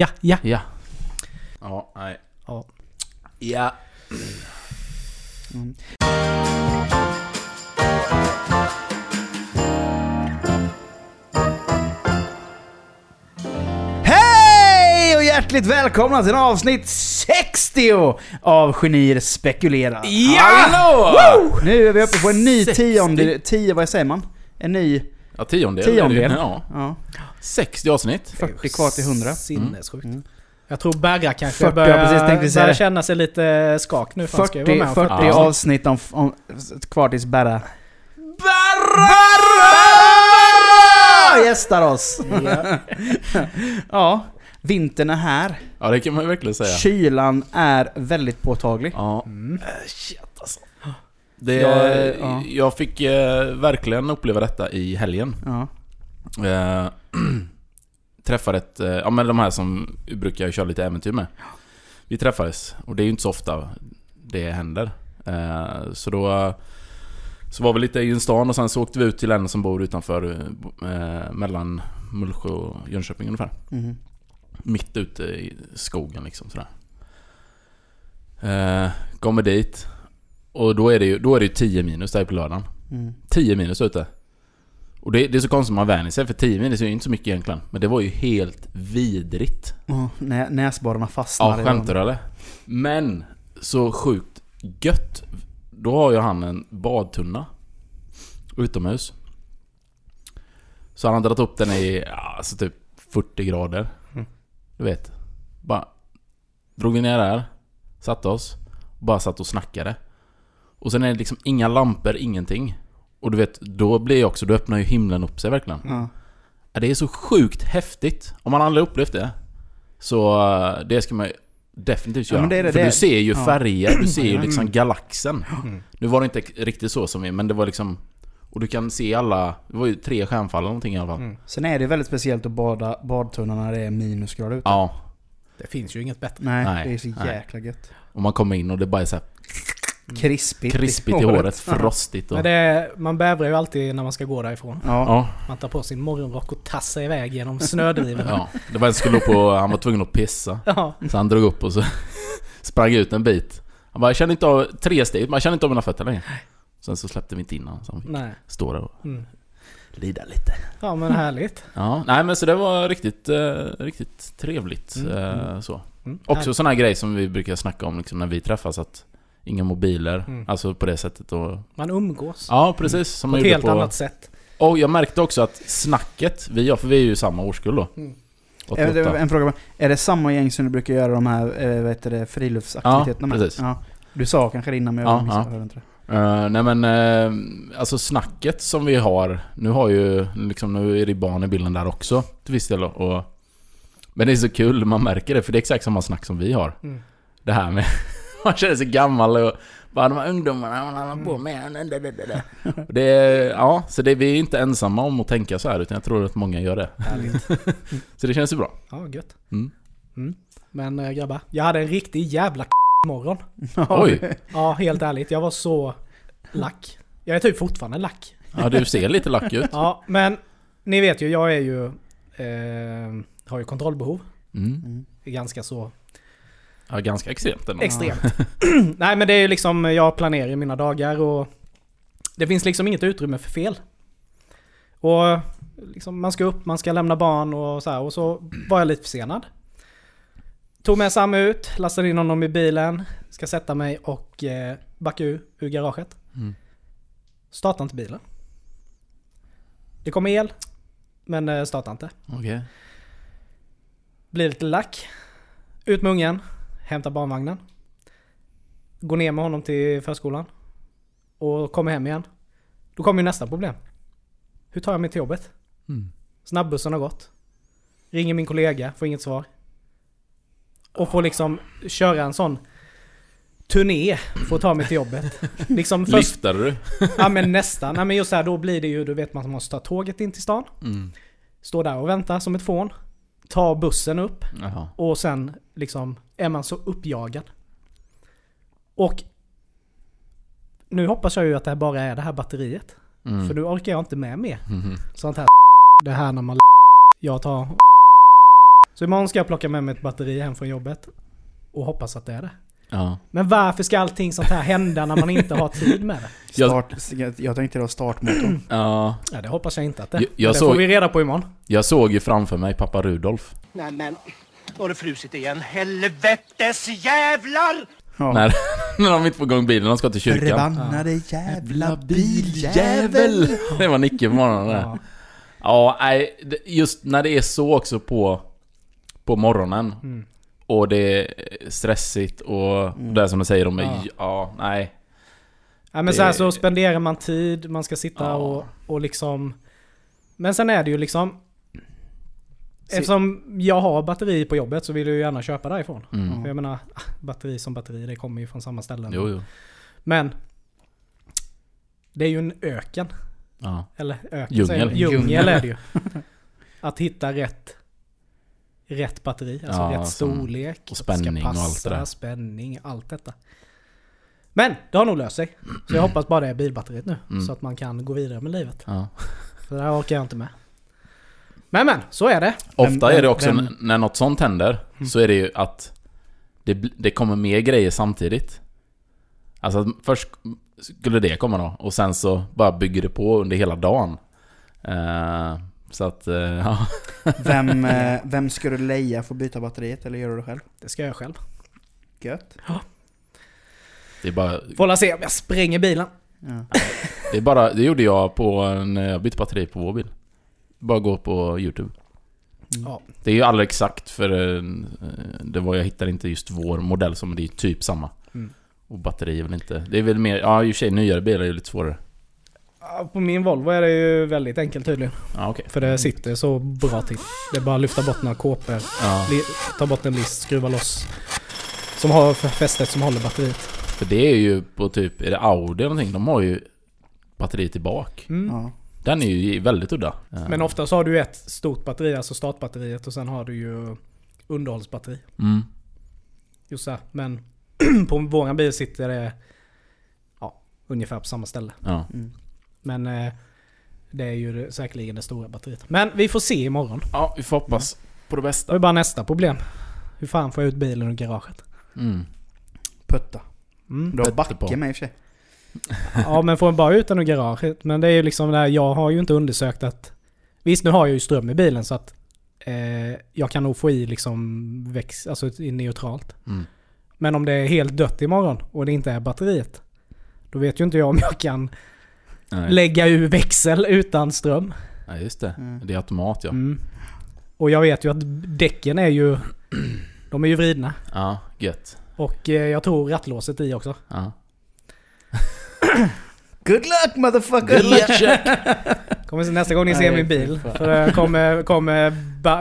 Ja, ja. Ja. Ja, nej. Ja. Ja. Hej och hjärtligt välkomna till avsnitt 60 av Genier spekulerar. Hallå! Nu är vi uppe på en ny 60. tionde... Tio, vad säger man? En ny... Ja, tiondel. Tiondel. Ja. Ja, 60 avsnitt. 40 kvar till 100. Sinnessjukt. Mm. Jag tror Berra kanske 40, börjar, ja, precis, börjar det. känna sig lite skak nu. för han ska ju vara 40, med 40 om Ja. avsnitt om, om, kvar tills Berra Barra! gästar oss. Ja. Ja, vintern är här. Ja, det kan man verkligen säga. Kylan är väldigt påtaglig. Ja. Mm. Det, Jag, ja. Jag fick eh, verkligen uppleva detta i helgen. Ja. Eh, träffade ett, eh, ja men de här som brukar köra lite äventyr med. Vi träffades och det är ju inte så ofta det händer. Eh, så då så var vi lite i stan och sen så åkte vi ut till en som bor utanför eh, mellan Mullsjö och Jönköping ungefär. Mhm. Mitt ute i skogen liksom sådär. Eh, kommer dit och då är det ju då är det ju 10 minus där på lördagen. Mm. 10 minus ute. Och det, det är så konstigt man vänjer sig för 10 minus är ju inte så mycket egentligen. Men det var ju helt vidrigt. Ja, nä, näsborrarna Ja, fastnar. i skämtar du eller? Men så sjukt gött. Då har ju han en badtunna. Utomhus. Så han har dragit upp den i, ja, alltså typ 40 grader. Du vet. Bara drog vi ner där. Satte oss. Bara satt och snackade. Och sen är det liksom inga lampor, ingenting. Och du vet, då blir ju också, då öppnar ju himlen upp sig verkligen. Ja. Ja, Det är så sjukt häftigt. Om man aldrig upplevt det. Så eh, det ska man ju definitivt Ja, göra. men det det- För det- du ser ju ja. färger, du ser ju Mm. liksom galaxen. Mm. Nu var det inte riktigt så som vi, men det var liksom... Och du kan se alla... Det var ju tre stjärnfall eller någonting i alla fall. Mm. Sen är det väldigt speciellt att bada badtunnan när det är minusgrader ute. Ja. Det finns ju inget bättre. Nej, Nej, det är så nej. jäkla gött. Och man kommer in och det bara är så här Krispigt, krispigt i håret, frostigt och... Men det, man bävrar ju alltid när man ska gå därifrån. Ja. Ja, Man tar på sin morgonrock och tassar iväg genom snödriven. ja. Det var en skulle upp på... Han var tvungen att pissa. ja. Så han drog upp och så sprang ut en bit. Han bara, jag känner inte av... Tre steg, man känner inte av mina fötter längre. Sen så släppte vi inte in honom, så han fick Nej. stå där och Mm. lida lite. Ja men härligt. Ja, nej men så det var riktigt, eh, riktigt trevligt. Mm, eh, så. Mm. Också sån här grej som vi brukar snacka om liksom, när vi träffas, att inga mobiler, Mm. alltså på det sättet och... Man umgås. Ja, precis. Som på man ett helt på... annat sätt. Och jag märkte också att snacket, vi, ja, för vi är ju samma årskull då. Mm. 88. En, en fråga bara. Är det samma gäng som du brukar göra de här eh, vad heter det, friluftsaktiviteterna Ja, med? precis. Ja. Du sa kanske det innan men Ja, jag missade ja. hörde inte det. Eh, nej men, eh, alltså snacket som vi har, nu har ju, liksom nu är det barn i bilden där också till viss del då, och Men det är så kul, man märker det, för det är exakt samma snack som vi har. Mm. Det här med, man känner sig gammal och bara de här ungdomarna man håller på med. Och Det är, ja, så det, vi är inte ensamma om att tänka så här, utan jag tror att många gör det. Härligt. Så det känns ju bra. Ja, gött. Mm. Men äh, grabbar, jag hade en riktig jävla morgon. Oj! Ja, helt ärligt. Jag var så lack. Jag är typ fortfarande lack. Ja, du ser lite lack ut. Ja, men ni vet ju, jag är ju... Eh, har ju kontrollbehov. Mm. Ganska så Ja, ganska extremt ändå. extremt. Nej men det är ju liksom, jag planerar mina dagar och... Det finns liksom inget utrymme för fel. Och liksom, man ska upp, man ska lämna barn och så här, och så var jag lite försenad. Tog med Sam ut, lastade in honom i bilen, ska sätta mig och eh, backa ur, ur garaget. Mm. Startar inte bilen. Det kommer el, men eh, startar inte. Okej. Blir lite lack. Ut med ungen. Hämtar barnvagnen. Går ner med honom till förskolan. Och kommer hem igen. Då kommer ju nästa problem. Hur tar jag mig till jobbet? Mm. Snabbbussen har gått. Ringer min kollega, får inget svar. Och får liksom köra en sån turné för att ta mig till jobbet. Liksom först, Liftade du? ja men nästan. Nej men just här, då blir det ju, du vet man att man måste ta tåget in till stan. Mm. Stå där och vänta som ett fån. Ta bussen upp. Jaha. Och sen liksom är man så uppjagad. Och nu hoppas jag ju att det här bara är det här batteriet. Mm. För nu orkar jag inte med mer Mhm. sånt här. Det här när man jag tar Så imorgon ska jag plocka med mig ett batteri hem från jobbet. Och hoppas att det är det. Ja. Men varför ska allting sånt här hända när man inte har tid med det? Start, jag, tänkte det startmotorn. ja. Ja, det hoppas jag inte att det är. Jag- jag Men det såg- får vi reda på imorgon. Jag såg ju framför mig pappa Rudolf. Nej men, då har det frusit igen. Helvetes jävlar! Ja. När, när de inte får igång bilen, de ska till kyrkan. Förbannade jävla biljävel! Det var Nicke på morgonen där. Ja. Ja, nej, det- just när det är så också på, på morgonen. Mm. Och det är stressigt och det är som du säger, de är, Ja. ja. nej. Ja, men så här Det- så spenderar man tid, man ska sitta Ja. och, och liksom... Men sen är det ju liksom... Eftersom jag har batteri på jobbet så vill jag ju gärna köpa därifrån. Mm. För jag menar, batteri som batteri, det kommer ju från samma ställen. Jo, jo. Men... Det är ju en öken. Ja. Eller öken Djungel. Djungel är det ju. Att hitta rätt... Rätt batteri, alltså Ja, rätt storlek. och spänning och allt det där. Spänning, allt detta. Men det har nog löst sig. Så jag hoppas bara det är bilbatteriet nu. Mm. Så att man kan gå vidare med livet. ja. För det här orkar jag inte med. Men men, så är det. Ofta Vem- är det också, vem- n- när något sånt händer, så är det ju att det, det kommer mer grejer samtidigt. Alltså först skulle det komma då, och sen så bara bygger det på under hela dagen. Eh, så att, eh, ja. Vem, eh, vem ska du leja för att byta batteriet eller gör du det själv? Det ska jag själv. Gött. Det är bara, Får la se om jag spränger bilen. Ja. det är bara, det gjorde jag på när jag bytte batteri på vår bil. Bara gå på YouTube. Ja. Det är ju aldrig exakt för eh, det var, jag hittar inte just vår modell som det är typ samma. Mm. Och batteri är väl inte, det är väl mer, ja i och för sig nyare bilar är ju lite svårare. På min Volvo är det ju väldigt enkelt tydligen. Ja okej. För det sitter så bra till. Det är bara att lyfta bort några kåpor, Ja. ta bort en list, skruva loss. Som har fästet som håller batteriet. För det är ju på typ, är det Audi eller någonting? De har ju batteriet i bak. Mm. Ja. Den är ju väldigt udda. Men ofta så har du ett stort batteri, alltså startbatteriet och sen har du ju underhållsbatteri. Mm. Just så här. Men på våran bil sitter det ja, ungefär på samma ställe. Ja. Mm. Men eh, det är ju säkerligen det stora batteriet. Men vi får se imorgon. ja, vi får hoppas på det Det är bästa. bara nästa problem. Hur fan får jag ut bilen ur garaget? Mm. Putta. Mm. Du har backe med i och för sig. Ja men får jag bara ut den ur garaget? Men det är ju liksom det här, jag har ju inte undersökt att... Visst nu har jag ju ström i bilen så att eh, jag kan nog få i liksom väx, alltså i neutralt. Mm. Men om det är helt dött imorgon och det inte är batteriet. Då vet ju inte jag om jag kan Nej. lägga ur växel utan ström. Nej, just det. Mm. Det är automat ja. Mm. Och jag vet ju att däcken är ju... De är ju vridna. Ja, gött. Och eh, jag tror rattlåset i också. Ja. Good luck motherfucker! Good luck check! Kommer nästa gång ni ser Nej, min bil. För eh, kommer, kommer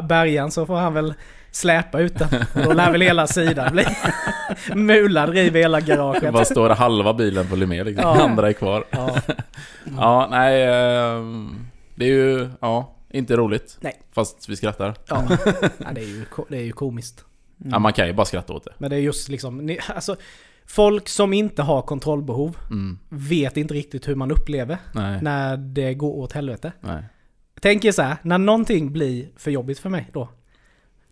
bärgaren så får han väl släpa ut den. Och då lär väl hela sidan bli mulad, river hela garaget. Bara står halva bilen följer med liksom. Ja. Andra är kvar. Ja. Ja, nej. ehm, Det är ju, ja, inte roligt. Nej. Fast vi skrattar. Ja. ja, det är ju, det är ju komiskt. Ja, man kan ju bara skratta åt det. Men det är just liksom, ni, alltså folk som inte har kontrollbehov Mm. vet inte riktigt hur man upplever Nej. när det går åt helvete. Nej. Tänk er så här, när någonting blir för jobbigt för mig då.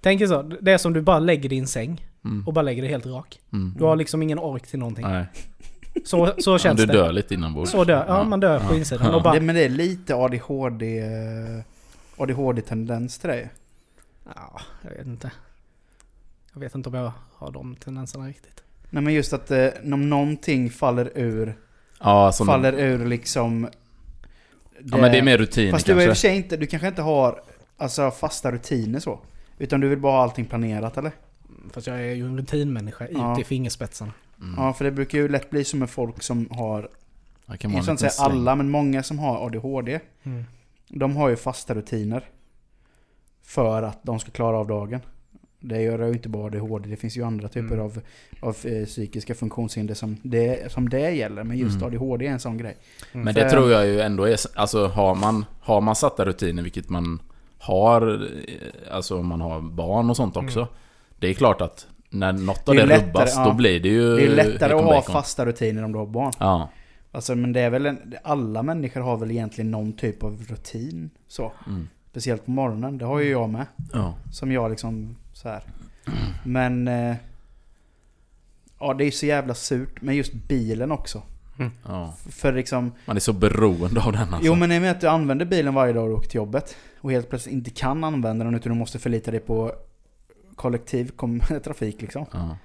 Tänk er så, det är som du bara lägger din säng Mm. och bara lägger dig helt rak. Mm. Du har liksom ingen ork till någonting. Nej. Så, så Ja, känns du det. dör lite inombords. Så dör, ja man dör på insidan. Och bara, Det, men det är lite ADHD... eh, ADHD-tendens till dig. ja, jag vet inte. Jag vet inte om jag har de tendenserna riktigt. Nej men just att eh, om någonting faller ur, Ja, som faller ur liksom... Ja, men det är mer rutiner Fast du är kanske. sig inte, du kanske inte har alltså, fasta rutiner så. Utan du vill bara ha allting planerat eller? Fast jag är ju en rutinmänniska Ja. ut i fingerspetsarna. Mm. Ja, för det brukar ju lätt bli som med folk som har, Jag kan inte säga släng. alla, men många som har ADHD. Mm. De har ju fasta rutiner. För att de ska klara av dagen. Det gör ju inte bara ADHD, det finns ju andra typer Mm. av, av eh, psykiska funktionshinder som det, som det gäller. Men just Mm. ADHD är en sån grej. Men För- det tror jag ju ändå är... Alltså har man, har man satta rutiner, vilket man har... eh, Alltså om man har barn och sånt också. Mm. Det är klart att när något av Det det, rubbas, ja. då blir det ju... Det är lättare att ha fasta rutiner om du har barn. Ja. Alltså men det är väl en, alla människor har väl egentligen någon typ av rutin. Så. Mm. Speciellt på morgonen, det har ju jag med. Ja. Som jag liksom så här. Men... Eh, ja, det är ju så jävla surt. Men just bilen också. ja. För liksom... Man är så beroende av den alltså. Jo men i och med att du använder bilen varje dag och åker till jobbet. Och helt plötsligt inte kan använda den utan du måste förlita dig på kollektiv kom, trafik liksom. Ja.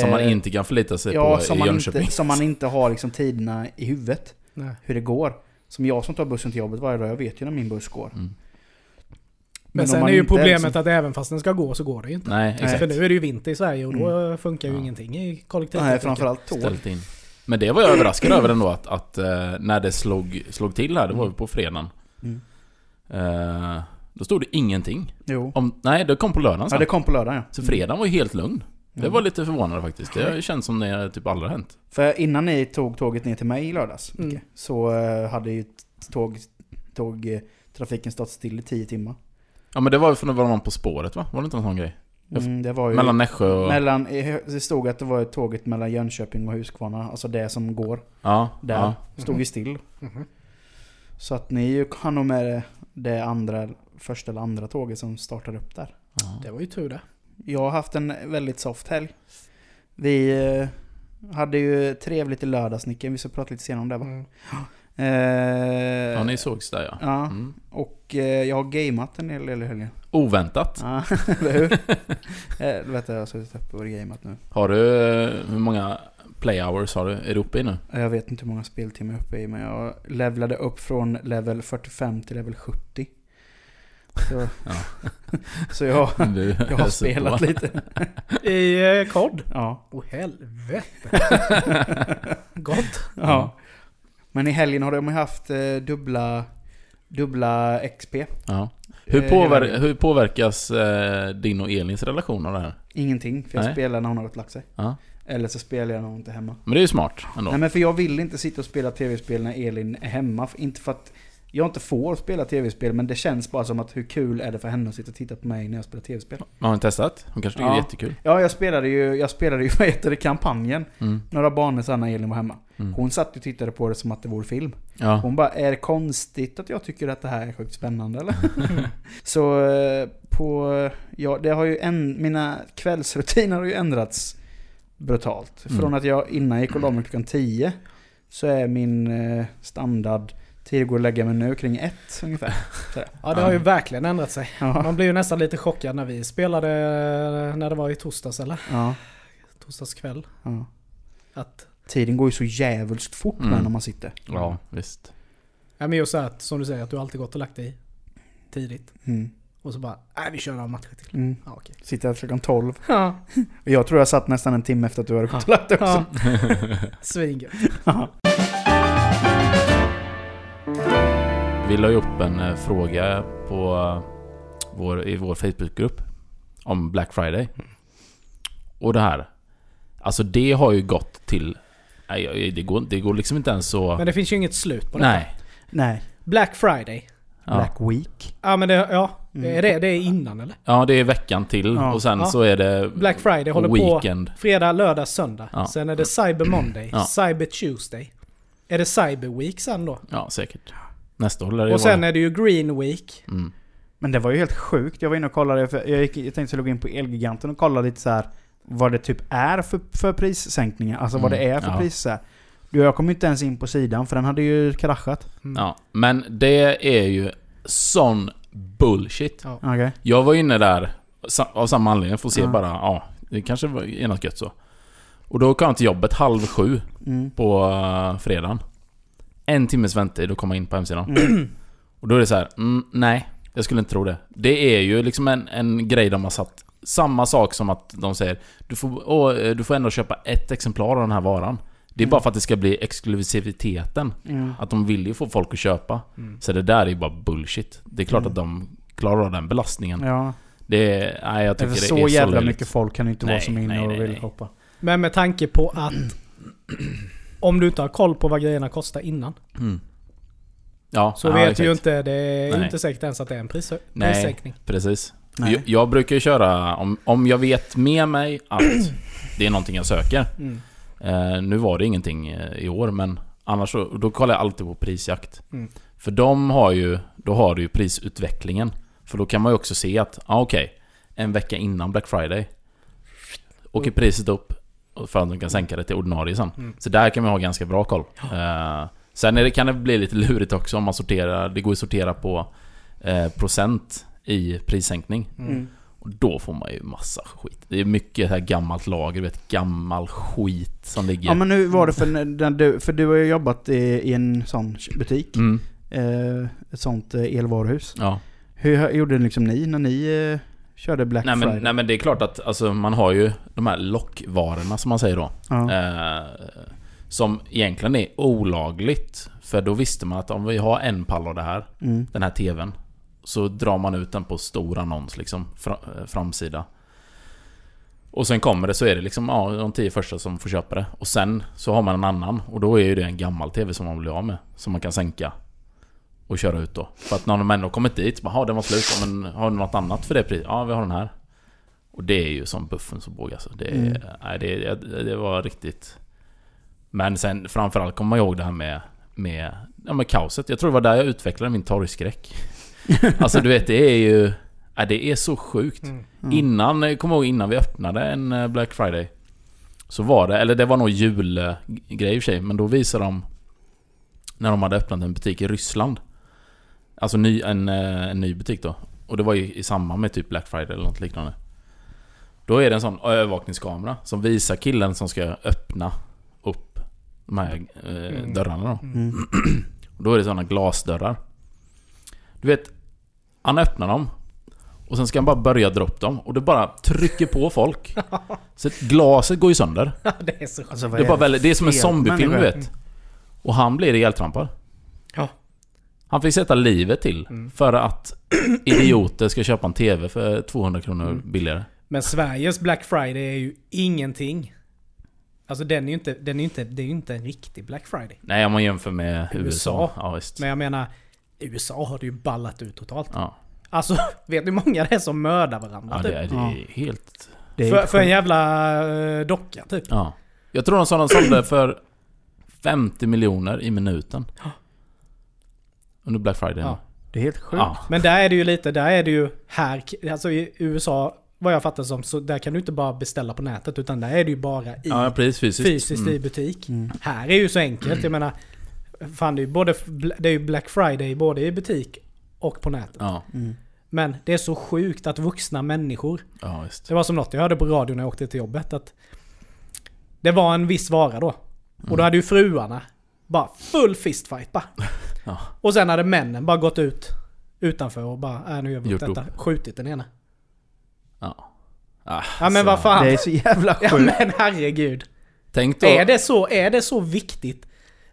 Som man Eh, inte kan förlita sig Ja, på som i man, Jönköping. inte, som man inte har liksom tiderna i huvudet. Nej. Hur det går. Som jag som tar bussen till jobbet varje dag, jag vet ju när min buss går. Mm. Men om sen är ju problemet liksom- att även fast den ska gå så går det ju inte. Nej, exakt. För nu är det ju vinter i Sverige och då funkar ju Ja. ingenting i Nej, kollektivtrafiken. framförallt tåg. Men det var jag överraskad över ändå att, att eh, när det slog, slog till här, det var ju på fredagen. Mm. Eh, då stod det ingenting. Jo. Om, nej, det kom på lördagen Ja, sen. det kom på lördag ja. Så fredagen var ju helt lugn. Det Mm. var lite förvånande faktiskt. Det känns som det typ aldrig har hänt. För innan ni tog tåget ner till mig i lördags, Mm. Så eh, hade ju tåg, tåg, eh, trafiken stått still i 10 timmar. Ja men det var ju för att det var någon På spåret va? Var det inte någon sån grej? Mm, det var ju... Mellan Nässjö och... mellan, det stod att det var tåget mellan Jönköping och Huskvarna, alltså det som går Ja, där. ja. Stod ju still. Mhm. Så att ni ju kan nog med det andra, första eller andra tåget som startar upp där. ja. Det var ju tur det. Jag har haft en väldigt soft helg. Vi eh, hade ju trevligt i lördags Nicke, vi ska prata lite senare om det va? Mm. Eh, Ja, ni sågs där ja. Ja, Mm. och eh, jag har gameat en hel del i helgen. Oväntat. Ja, eller hur? eh, du vet jag har suttit uppe och gameat nu. Har du... eh, Hur många play hours har du? Är du uppe i nu? Jag vet inte hur många speltimmar jag är uppe i, men jag levlade upp från level 45 till level 70. Så, så jag, Du, jag har spelat lite. I eh, kod? Ja. Åh helvete. Gott. ja. Men i helgen har de haft eh, dubbla, dubbla XP. Ja. Hur, Eh, påver hela- hur påverkas eh, din och Elins relation av det här? Ingenting, för jag Nej. spelar när hon har gått och lagt sig. Ja. Eller så spelar jag när hon inte är hemma. Men det är ju smart ändå. Nej men för jag vill inte sitta och spela tv-spel när Elin är hemma. Inte för att jag inte får spela tv-spel, men det känns bara som att hur kul är det för henne att sitta och titta på mig när jag spelar tv-spel. Har hon testat? Hon kanske tycker Ja. det är jättekul. Ja, jag spelade ju, jag spelade ju, vad heter det, kampanjen. Mm. Några banor sen när Elin var hemma. Mm. Hon satt och tittade på det som att det vore film. Ja. Hon bara, är det konstigt att jag tycker att det här är sjukt spännande eller? Så eh, på, ja det har ju en, mina kvällsrutiner har ju ändrats brutalt. Mm. Från att jag innan gick och la mig klockan 10 så är min eh, standard tid att gå och lägga mig nu kring ett ungefär. Ja det har ju verkligen ändrat sig. Ja. Man blir ju nästan lite chockad när vi spelade eh, när det var i torsdags eller? Ja, Torsdagskväll. ja. Att, Tiden går ju så jävulskt fort Mm. när man sitter. Ja, visst. ja men just att, som du säger, att du alltid gått och lagt dig tidigt. Mm. Och så bara, nej vi kör några matcher till. Mm. Ja okej. Sitter här klockan 12. Ja, Och jag tror jag satt nästan en timme efter att du hade gått och lagt dig också. ja. Svingött. Vi la ju upp en eh, fråga på eh, vår, i vår Facebookgrupp om Black Friday. Och det här. Alltså det har ju gått till... Nej, det går, det går liksom inte ens så... Men det finns ju inget slut på det. Nej. Nej. Black Friday. Ja. Black Week. Ja men det, ja. Mm. Är det, det är innan eller? ja, det är veckan till Ja. och sen Ja. så är det Black Friday håller på weekend. fredag, lördag, söndag. Ja. Sen är det Cyber Monday, Ja. Cyber Tuesday. Är det Cyber Week sen då? Ja, säkert. Nästa år Och sen är det ju Green Week. Mm. Men det var ju helt sjukt. Jag var inne och kollade, för jag, gick, jag tänkte logga in på Elgiganten och kolla lite så här vad det typ är för, för prissänkningar. Alltså vad det Mm, är för ja. pris så här. Du, Jag kom ju inte ens in på sidan för den hade ju kraschat. Mm. Ja, men det är ju sån bullshit. Ja. Okej. Jag var inne där av samma anledning, för att se Ja. bara, ja, det kanske är något gött så. Och då kom jag till jobbet halv sju Mm. på uh, fredagen. En timmes väntetid att komma in på hemsidan. Mm. Och då är det så här, mm, nej, jag skulle inte tro det. Det är ju liksom en, en grej de har satt. Samma sak som att de säger, du får, åh, eh, du får ändå köpa ett exemplar av den här varan. Det är Mm. bara för att det ska bli exklusiviteten. Mm. Att de vill ju få folk att köpa. Mm. Så det där är ju bara bullshit. Det är klart Mm. att de klarar av den belastningen. Ja. Det är, nej jag tycker det så är så jävla löjligt. mycket folk kan det inte vara Nej, som är inne nej, och nej, vill nej. shoppa. Men med tanke på att om du inte har koll på vad grejerna kostar innan. Mm. Ja, Så ja, vet exakt. du ju inte, det är Nej. inte säkert ens att det är en pris, Nej. prissänkning. Precis. Nej. Jag, jag brukar ju köra, om, om jag vet med mig att det är någonting jag söker. Mm. Eh, nu var det ingenting eh, i år, men annars så, då kollar jag alltid på prisjakt. Mm. För de har ju, då har du ju prisutvecklingen. För då kan man ju också se att, ja okej, en vecka innan Black Friday åker priset upp för att de kan sänka det till ordinarie sen. Mm. Så där kan man ha ganska bra koll. Eh, sen det, kan det bli lite lurigt också om man sorterar, det går att sortera på eh, procent i prissänkning. Mm. Och då får man ju massa skit. Det är mycket här gammalt lager, du vet, gammal skit som ligger. Ja men hur var det för när du, för du har ju jobbat i, i en sån butik. Mm, Eh, ett sånt eh, elvaruhus. ja. Hur gjorde liksom ni när ni eh, körde Black Nej Friday? men, nej men det är klart att alltså, man har ju de här lockvarorna som man säger då. ja. Eh, som egentligen är olagligt. För då visste man att om vi har en pall av det här, mm. den här TVn. Så drar man ut den på stor annons liksom, fra, eh, framsida. Och sen kommer det så är det liksom ja, de tio första som får köpa det. Och sen så har man en annan. Och då är ju det en gammal TV som man blir av med. Som man kan sänka. Och köra ut då. För att när de ändå kommit dit, så bara, "Jaha, den var slut. Men har du något annat för det priset? Ja, vi har den här. Och det är ju som buffen så båg alltså. Det, Mm. nej, det, det, det var riktigt... Men sen framförallt kommer man ihåg det här med, med, ja, med kaoset. Jag tror det var där jag utvecklade min torgskräck. Alltså du vet, det är ju... Ja, det är så sjukt. Mm. Mm. Innan, jag kommer ihåg innan vi öppnade en eh, Black Friday. Så var det, eller det var nog julgrej i och för sig, men då visade de... När de hade öppnat en butik i Ryssland. Alltså ny, en, eh, en ny butik då. Och det var ju i samband med typ Black Friday eller något liknande. Då är det en sån övervakningskamera som visar killen som ska öppna upp de här eh, Mm. dörrarna då. Mm. Och då är det sådana glasdörrar. Du vet, han öppnar dem. Och sen ska han bara börja dra upp dem. Och det bara trycker på folk. Så att glaset går ju sönder. det är så. Alltså, Det är, bara det väldigt, det är som en zombiefilm du vet. Och han blir ihjältrampad. Ja. Han fick sätta livet till. Mm. För att idioter ska köpa en TV för 200 kronor Mm. billigare. Men Sveriges Black Friday är ju ingenting. Alltså den är ju inte, den är inte, det är ju inte en riktig Black Friday. Nej, om man jämför med USA. USA. Ja, visst. Men jag menar, USA har det ju ballat ut totalt. Ja, Alltså, vet du hur många det är som mördar varandra? ja typ? det, är, det Ja. är helt... Det är för, för en jävla eh, docka typ. Ja. Jag tror de sa de sålde för 50 miljoner i minuten. Under Black Friday. Ja. Det är helt sjukt. Ja. Men där är det ju lite, där är det ju här, alltså i USA, vad jag fattar som, så där kan du inte bara beställa på nätet utan där är det ju bara i, Ja, precis. Fysiskt. fysiskt i Mm. butik. Mm. Här är ju så enkelt, jag menar, fan det är ju både, det är ju Black Friday både i butik och på nätet. Ja, Mm. Men det är så sjukt att vuxna människor, ja det var som något jag hörde på radio när jag åkte till jobbet att det var en viss vara då. Och Mm. då hade ju fruarna bara full fistfight bara. Ja. Och sen hade männen bara gått ut utanför och bara, äh, nu gör vi upp Gjort detta. Skjutit den ena. Ja. Ah, Ja men så- vad fan. Det är så jävla Ja sjukt. men herregud. Tänk då... Är det, så, är det så viktigt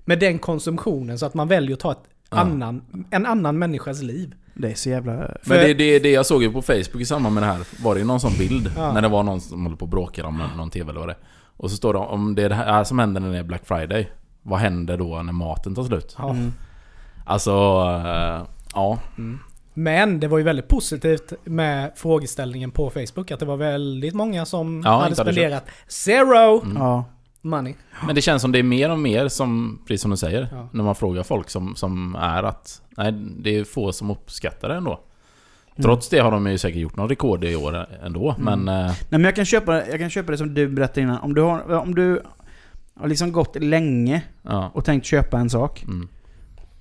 med den konsumtionen så att man väljer att ta ett Ja. annan, en annan människas liv? Det är så jävla... Men det, det, det jag såg ju på Facebook i samband med det här var det ju någon sån bild Ja. när det var någon som håller på och bråkar om någon, TV eller vad det. Och så står det om det är det här som händer när det är Black Friday. Vad händer då när maten tar slut? Ja. Mm. Alltså... eh, ja. Men det var ju väldigt positivt med frågeställningen på Facebook. Att det var väldigt många som Ja, hade spenderat zero Mm. Ja. money. Men det känns som det är mer och mer som, precis som du säger, Ja. när man frågar folk som, som är att nej, det är få som uppskattar det ändå. Trots det har de ju säkert gjort någon rekord i år ändå, Mm. men... eh, Nej men jag kan, köpa, jag kan köpa det som du berättade innan. Om du har, om du har liksom gått länge ja. och tänkt köpa en sak. Mm,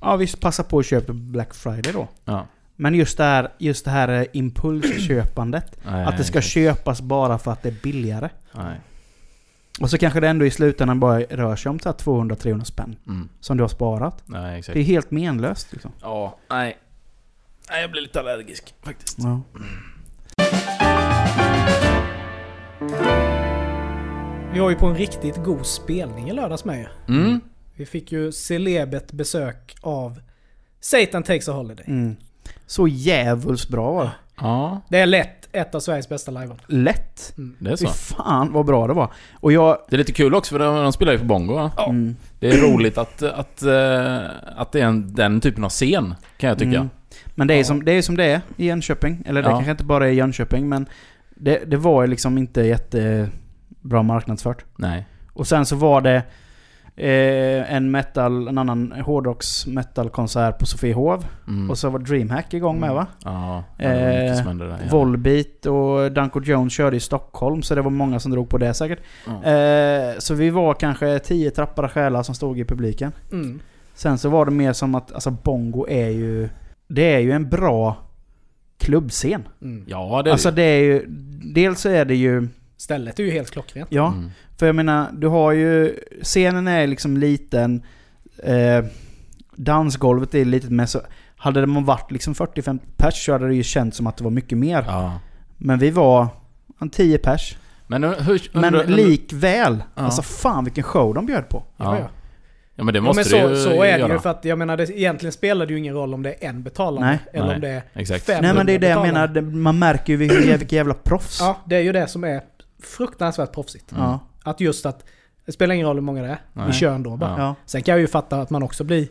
Ja visst, passa på att köpa Black Friday då. ja. Men just det här, just det här eh, impulsköpandet. Nej, att det ska exakt. köpas bara för att det är billigare. Nej. Och så kanske det ändå i slutändan bara rör sig om så här 200-300 spänn. Mm, Som du har sparat. nej, exakt. Det är helt menlöst liksom. Ja, nej. Nej, jag blir lite allergisk faktiskt. Ja. Vi var ju på en riktigt god spelning i lördags med ju. Mm. Vi fick ju celebert besök av Satan Takes a Holiday. Mm. Så jävulst bra var det. Ja, Det är lätt ett av Sveriges bästa liveon. Lätt. det är Fy så. fan vad bra det var. Och jag... Det är lite kul också för de, de spelar ju på bongo va? Mm. Det är roligt att, att, eh, att det är en, den typen av scen, kan jag tycka. Mm. Men det är, Ja. som, det är som det är i Jönköping. Eller det Ja. kanske inte bara är i Jönköping men det, det var ju liksom inte jättebra marknadsfört. Nej. Och sen så var det... eh, en metal, en annan hårdrocks metalkonsert på Sofiehov. Mm. Och så var DreamHack igång med va? Ja, det var Eh, där. Volbeat och Danko Jones körde i Stockholm så det var många som drog på det säkert. Ja. Eh, så vi var kanske tio trappade själar som stod i publiken. Mm. Sen så var det mer som att, alltså Bongo är ju... Det är ju en bra klubbscen. Mm. Ja, det är Alltså det. det är ju... Dels så är det ju... Stället är ju helt klockrent. Ja, Mm. för jag menar, du har ju... Scenen är liksom liten. Eh, dansgolvet är litet men så... Hade man varit liksom 40-50 pers så hade det ju känts som att det var mycket mer. Ja. Men vi var en 10 pers. Men hur... Men likväl. Ja. Alltså fan vilken show de bjöd på. Ja, Ja. ja. ja, men det Ja, måste men så, det ju så är det ju för att jag menar det, egentligen spelar det ju ingen roll om det är en betalande Nej. eller Nej. om det är Exakt. fem Nej men det är det jag menar. Man märker ju vilka jävla proffs. Ja, det är ju det som är fruktansvärt proffsigt. Mm. Att just att det spelar ingen roll hur många det är. Nej. Vi kör ändå bara. Ja. Sen kan jag ju fatta att man också blir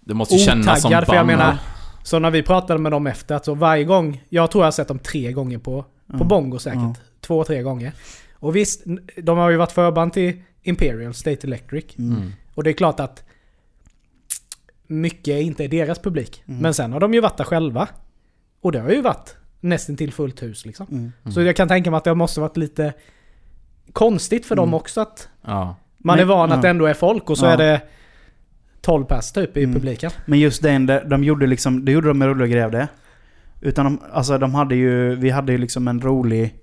Det måste ju kännas som otaggad. För jag menar, så när vi pratade med dem efter, att så varje gång, jag tror jag har sett dem tre gånger på, på Ja. Bongo säkert. Ja. Två, tre gånger. Och visst, de har ju varit förband till Imperial State Electric. Mm. Mm. Och det är klart att mycket inte är deras publik. Mm. Men sen har de ju varit där själva. Och det har ju varit nästan till fullt hus liksom. Mm. Mm. Så jag kan tänka mig att det måste varit lite konstigt för dem Mm. också att Ja. man Men- är van att det ändå är folk och så Ja. är det 12 pers typ i Mm. publiken. Men just den, de, de gjorde liksom, det gjorde de med Rulle och Grävde. Utan de, alltså de hade ju, vi hade ju liksom en rolig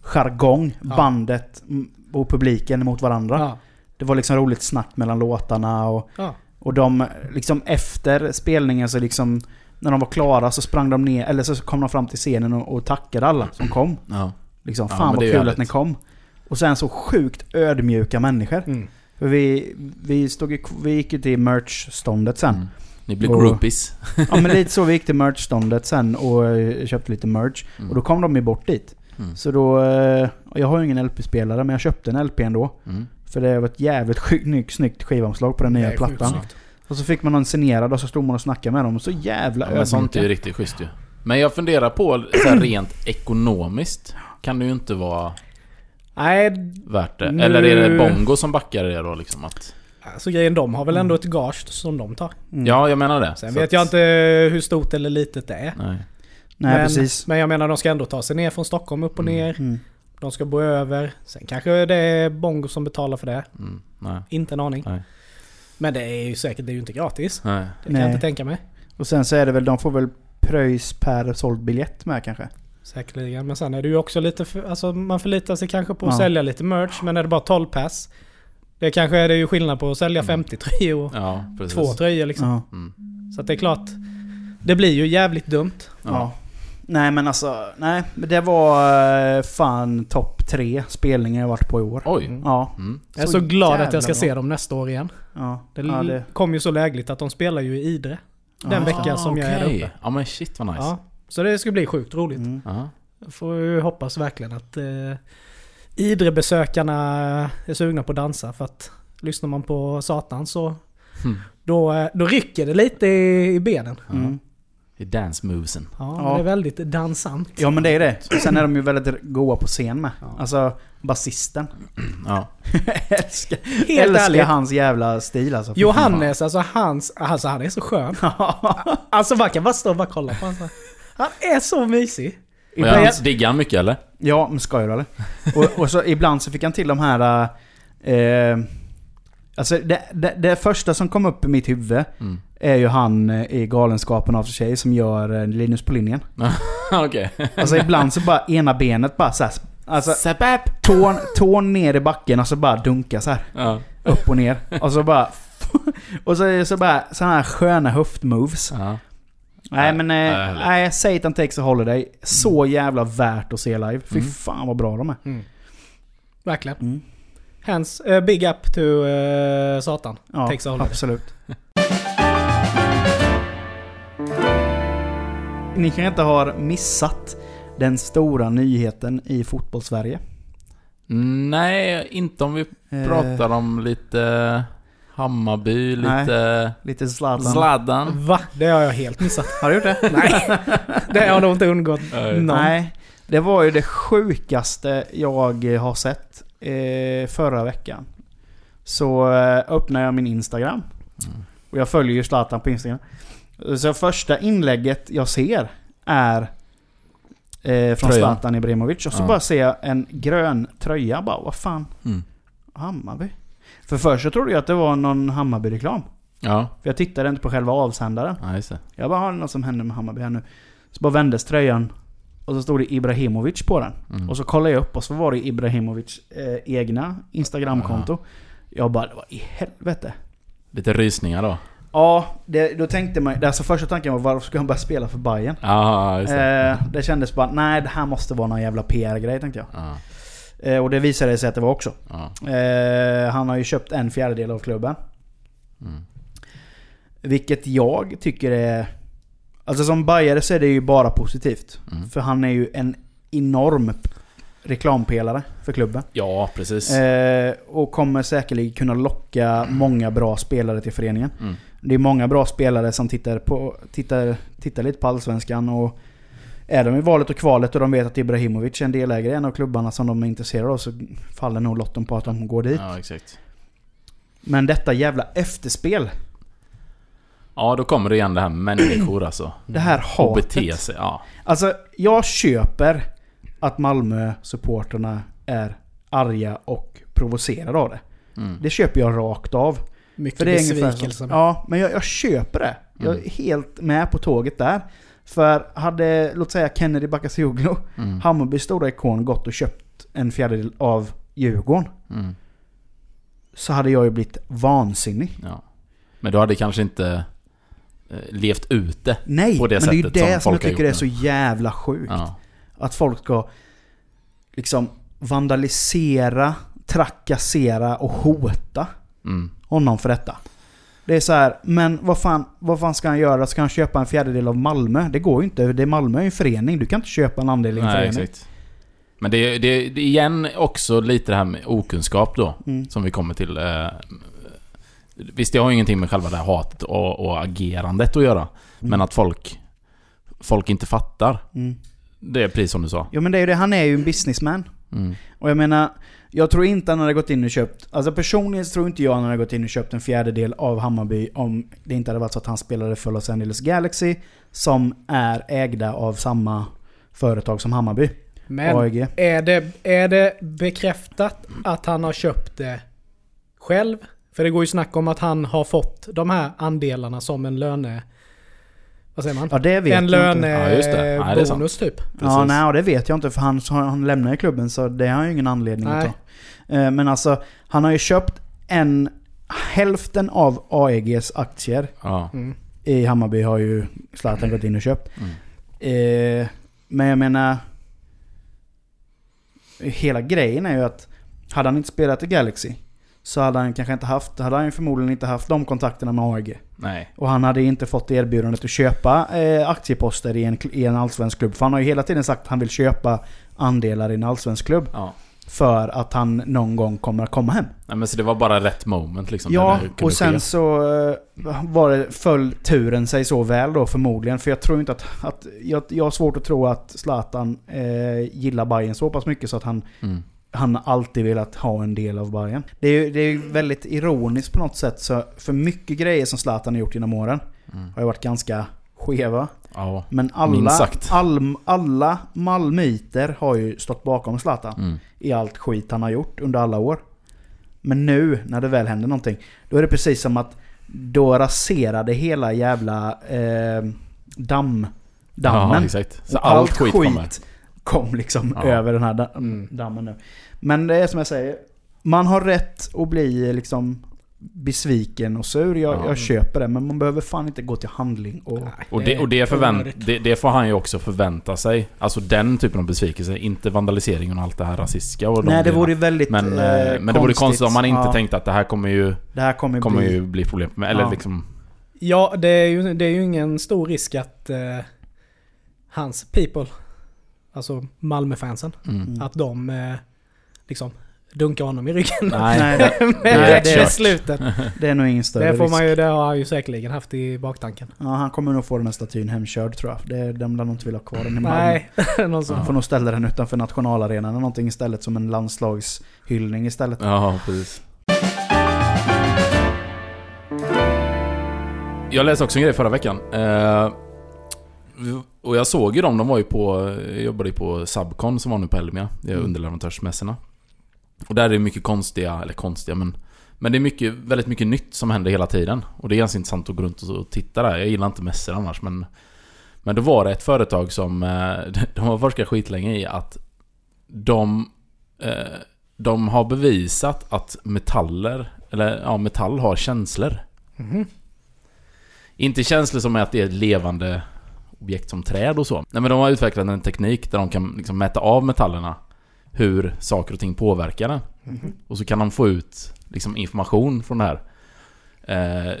jargong, Ja. bandet och publiken mot varandra. Ja. Det var liksom roligt snack mellan låtarna och, Ja. och de, liksom efter spelningen så liksom, när de var klara så sprang de ner, eller så kom de fram till scenen och, och tackade alla som kom. Ja. Liksom, Ja, fan men vad kul att ni kom. Och sen så sjukt ödmjuka människor. Mm. För vi, vi, stod ju, vi gick ju till merch-ståndet sen. Mm. Ni blir Och- groupies. Ja men lite så, vi gick till merch-ståndet sen och eh, köpte lite merch. Mm. Och då kom de ju bort dit. Mm. Så då, eh, jag har ju ingen LP-spelare men jag köpte en LP ändå. Mm. För det var ett jävligt snyggt, skivomslag på den nya sjukt plattan. snyggt. Och så fick man någon signerad och så stod man och snackade med dem. Och så jävla Ja, men sånt är ju riktigt schysst ju. Men jag funderar på, så här rent ekonomiskt, kan det ju inte vara Nej, värt det. Nu- Eller är det Bongo som backar det då liksom att... alltså grejen de har väl ändå ett gage som de tar. Mm. Ja, jag menar det. Sen Så vet att- jag inte hur stort eller litet det är. Nej. Nej men, precis. men jag menar de ska ändå ta sig ner från Stockholm upp och Mm. ner. Mm. De ska bo över. Sen kanske det är Bongo som betalar för det. Mm. Nej. Inte en aning. Nej. Men det är ju säkert, det är ju inte gratis. Nej. Det kan Nej. jag inte tänka mig. Och sen så är det väl, de får väl pröjs per såld biljett med kanske. Säkerligen. Men sen är det ju också lite, för, alltså man förlitar sig kanske på att Ja. sälja lite merch. Men är det bara 12 pass. Det kanske är det ju skillnad på att sälja Mm. 50 tröjor och Ja, två tröjor liksom. Ja. Mm. Så att det är klart. Det blir ju jävligt dumt. Ja. Nej men alltså, nej. Det var eh, fan topp tre spelningar jag varit på i år. Oj. Mm. Ja. Mm. Jag är så, glad att jag ska bra. se dem nästa år igen. Ja. Det, ja, det kom ju så lägligt att de spelar ju i Idre. Den Ja. veckan som jag är där uppe. Ja men shit vad nice. Ja, så det ska bli sjukt roligt. Mm. Ja. Får ju hoppas verkligen att eh, Idre-besökarna är sugna på att dansa. För att lyssnar man på Satan så Hmm. då, eh, då rycker det lite i, i benen. Mm. I dance movesen. Ja, Ja. det är väldigt dansant. Ja men det är det. Sen är de ju väldigt goa på scen med. Ja. Alltså basisten. Ja. älskar Helt älskar ärligt. hans jävla stil alltså. Johannes, alltså hans, alltså han är så skön. Alltså man kan bara stå och bara kolla på honom. Han är så mysig. Ibland, jag, diggar han mycket eller? ja, men skojar du eller? Och, och så ibland så fick han till de här... Eh, alltså det, det, det första som kom upp i mitt huvud Mm. är ju han eh, i Galenskapen av sig som gör eh, Linus på linjen. Okej. Alltså ibland så bara ena benet bara såhär... Alltså tån, tån ner i backen och så bara dunka så här. Ja. Upp och ner. Och så bara... Och så, så bara sådana här sköna höftmoves. Ja. Nej men... Nej, heller. nej, Satan takes a holiday. Så jävla värt att se live. Fy Mm. fan vad bra de är. Verkligen. Mm. Hence, eh, big up to eh, Satan. Ja, Takes a holiday. absolut. Ni kan inte ha missat den stora nyheten i fotbollssverige. Nej, inte om vi Eh, pratar om lite Hammarby, Nej. lite Lite Zlatan. Zlatan. Va? Det har jag helt missat. Har du gjort det? Nej, det har nog inte undgått Nej. någon. Nej. Det var ju det sjukaste jag har sett eh, förra veckan. så eh, öppnar jag min Instagram. Och jag följer ju Zlatan på Instagram. Så första inlägget jag ser är eh, från Tröjan. Zlatan Ibrahimovic. Och så Ja. bara ser jag en grön tröja. Bara, vad fan? Mm. Hammarby? För först så trodde jag att det var någon Hammarby-reklam. Ja, För jag tittade inte på själva avsändaren. ja. Jag bara, har det något som händer med Hammarby här nu? Så bara vändes tröjan. Och så stod det Ibrahimovic på den. Mm. Och så kollade jag upp och så var det Ibrahimovic eh, egna Instagramkonto. Jag bara, vad i helvete? Lite rysningar då. Ja, det, då tänkte man... Alltså första tanken var varför ska han börja spela för Bayern? Ja, just det. Eh, det kändes bara, nej det här måste vara någon jävla PR-grej tänkte jag. Ja, Eh, och det visade sig att det var också. ja. Eh, han har ju köpt en fjärdedel av klubben. Mm. Vilket jag tycker är... Alltså som bajare så är det ju bara positivt. Mm. För han är ju en enorm reklampelare för klubben. ja precis. Eh, och kommer säkerligen kunna locka många bra spelare till föreningen. Mm. Det är många bra spelare som tittar, på, tittar, tittar lite på Allsvenskan och är de i valet och kvalet och de vet att Ibrahimovic är en delägare i en av klubbarna som de är intresserade av så faller nog lotten på att de går dit. Ja, exakt. Men detta jävla efterspel. Ja, då kommer det igen det här med människor alltså. Det här Och hatet. bete sig. Ja. Alltså, jag köper att Malmö-supporterna är arga och provocerade av det. Mm. Det köper jag rakt av. Mycket För det är besvikelse. som, Ja, men jag, jag köper det. Jag är Mm. helt med på tåget där. För hade, låt säga Kennedy Bakasioglu, Mm. Hammarbys stora ikon, gått och köpt en fjärdedel av Djurgården. Mm. Så hade jag ju blivit vansinnig. Ja. Men du hade kanske inte levt ut det. Nej, På det men det är ju sättet det som som, jag folk har tycker är gjort så jävla sjukt. Ja. Att folk ska liksom vandalisera, trakassera och hota Mm. honom för detta. Det är så här, men vad fan, vad fan ska han göra? Ska han köpa en fjärdedel av Malmö? Det går ju inte. Det är Malmö är ju en förening. Du kan inte köpa en andel i en Nej, förening. exakt. Men det, är- det igen också lite det här med okunskap då. Mm. Som vi kommer till. Visst, det har ju ingenting med själva det här hatet och, och agerandet att göra. Men att folk, folk inte fattar. Mm. Det är precis som du sa. Ja men det är ju det. Han är ju en businessman. Mm. Och jag menar, jag tror inte han hade gått in och köpt... Alltså personligen tror inte jag han hade gått in och köpt en fjärdedel av Hammarby om det inte hade varit så att han spelade för Los Angeles Galaxy. Som är ägda av samma företag som Hammarby. Men är det, är det bekräftat att han har köpt det själv? För det går ju snack om att han har fått de här andelarna som en löne... Vad säger man? Ja det vet en jag inte. Ja, lönebonus typ. Ja, Precis. nej, och det vet jag inte för han, han lämnar ju klubben så det har han ju ingen anledning Nej. att ta. Eh, Men alltså, han har ju köpt en... Hälften av AEGs aktier Ja. Mm. i Hammarby har ju Zlatan gått in och köpt. Mm. Eh, men jag menar... Hela grejen är ju att hade han inte spelat i Galaxy så hade han kanske inte haft, hade han förmodligen inte haft de kontakterna med AEG. Nej. Och han hade inte fått erbjudandet att köpa eh, aktieposter i en, i en allsvensk klubb. För han har ju hela tiden sagt att han vill köpa andelar i en allsvensk klubb. Ja. För att han någon gång kommer att komma hem. Nej, men så det var bara rätt moment liksom. Ja, och sen ske. så eh, var det, föll turen sig så väl då förmodligen. För jag tror inte att... att jag, jag har svårt att tro att Zlatan eh, gillar Bayern så pass mycket så att han, Mm. Han alltid velat ha en del av Bayern. Det är ju det är väldigt ironiskt på något sätt. Så för mycket grejer som Zlatan har gjort genom åren Mm. har ju varit ganska skeva. Ja. Men alla, all, alla malmöiter har ju stått bakom Zlatan Mm. i allt skit han har gjort under alla år. Men nu, när det väl händer någonting, då är det precis som att då raserade hela jävla eh, damm, Ja, dammen. Så Och allt, skit kommer. Kom liksom Ja. över den här da- Mm. dammen nu. Men det är som jag säger, man har rätt att bli liksom besviken och sur. Jag, Ja. jag köper det, men man behöver fan inte gå till handling och... Och det, och det, förvänt, det, det får han ju också förvänta sig. Alltså den typen av besvikelse. Inte vandaliseringen och allt det här rasistiska och de Nej, det vore ju väldigt men, eh, eh, men det vore konstigt om man inte Ja, tänkte att det här kommer ju, Det här kommer, kommer bli... ju bli problem med. Eller Ja. liksom... Ja, det är, ju, det är ju ingen stor risk att eh, hans people, alltså Malmöfansen. Mm. Att de eh, liksom dunkar honom i ryggen. Nej, med nej, det är slutet. Det är nog ingen större det får man ju. Det har han ju säkerligen haft i baktanken. Ja, han kommer nog få den här statyn hemkörd tror jag. Det är, de lär nog inte vilja ha kvar den i Malmö. Nej, får nog ställa den utanför nationalarenan eller någonting istället som en landslagshyllning istället. Ja, precis. Jag läste också en grej förra veckan. Uh, och jag såg ju dem, de var ju på, jag jobbade ju på Subcon som var nu på Elmia. Det är Mm. underleverantörsmässorna. Och där är det mycket konstiga, eller konstiga men... Men det är mycket, väldigt mycket nytt som händer hela tiden. Och det är ganska intressant att gå runt och titta där. Jag gillar inte mässor annars men... Men då var det ett företag som... eh, De har forskat skitlänge i att de... eh, De har bevisat att metaller, eller ja, metall har känslor. Mhm. Inte känslor som är att det är ett levande objekt som träd och så. Nej men de har utvecklat en teknik där de kan liksom mäta av metallerna hur saker och ting påverkar den. Mhm. Och så kan de få ut liksom information från det här. Eh,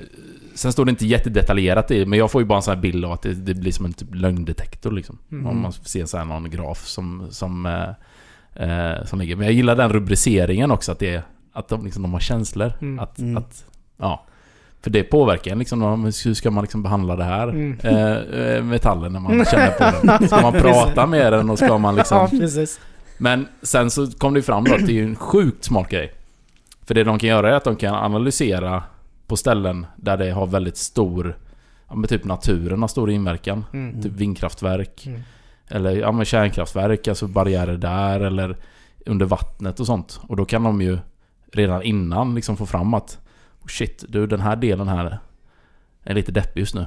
sen står det inte jättedetaljerat i, men jag får ju bara en sån här bild av att det, det blir som en typ lögndetektor liksom. Mhm. Om man ser så här någon graf som, som, eh, eh, som ligger. Men jag gillar den rubriceringen också, att, det är, att de, liksom, de har känslor. Mm. Att, Mm. att, ja. För det påverkar en liksom, hur ska man liksom behandla det här Mm. eh, eh, metallen när man känner på den? Ska man prata med den och ska man liksom... Ja. Men sen så kom det ju fram då att det är ju en sjukt smart grej. För det de kan göra är att de kan analysera på ställen där det har väldigt stor... Ja typ naturen har stor inverkan. Mm. Typ vindkraftverk. Mm. Eller ja men kärnkraftverk, alltså barriärer där eller under vattnet och sånt. Och då kan de ju redan innan liksom få fram att Shit, du den här delen här är lite deppig just nu.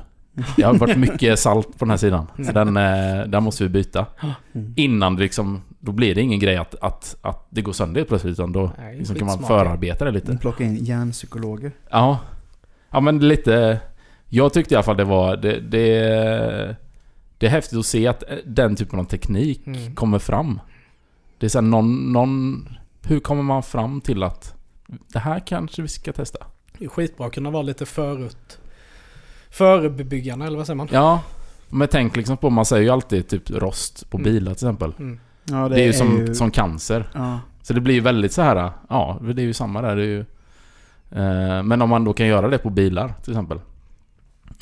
Det har varit mycket salt på den här sidan. Så den, eh, den måste vi byta. Mm. Innan det liksom, då blir det ingen grej att, att, att det går sönder plötsligt. Utan då Nej, liksom kan man skitsmart. förarbeta det lite. Plocka in hjärnpsykologer. Ja. Ja men lite... Jag tyckte i alla fall det var... Det, det, det är häftigt att se att den typen av teknik Mm. kommer fram. Det är såhär någon, någon... Hur kommer man fram till att det här kanske vi ska testa? Det är skitbra att kunna vara lite förut... Förebyggande eller vad säger man? Ja. Men tänk liksom på, man säger ju alltid typ rost på Mm. bilar till exempel. Mm. Ja, Det, är ju som, som cancer. Ja. Så det blir ju väldigt så här. ja det är ju samma där. Det är ju, eh, men om man då kan göra det på bilar till exempel.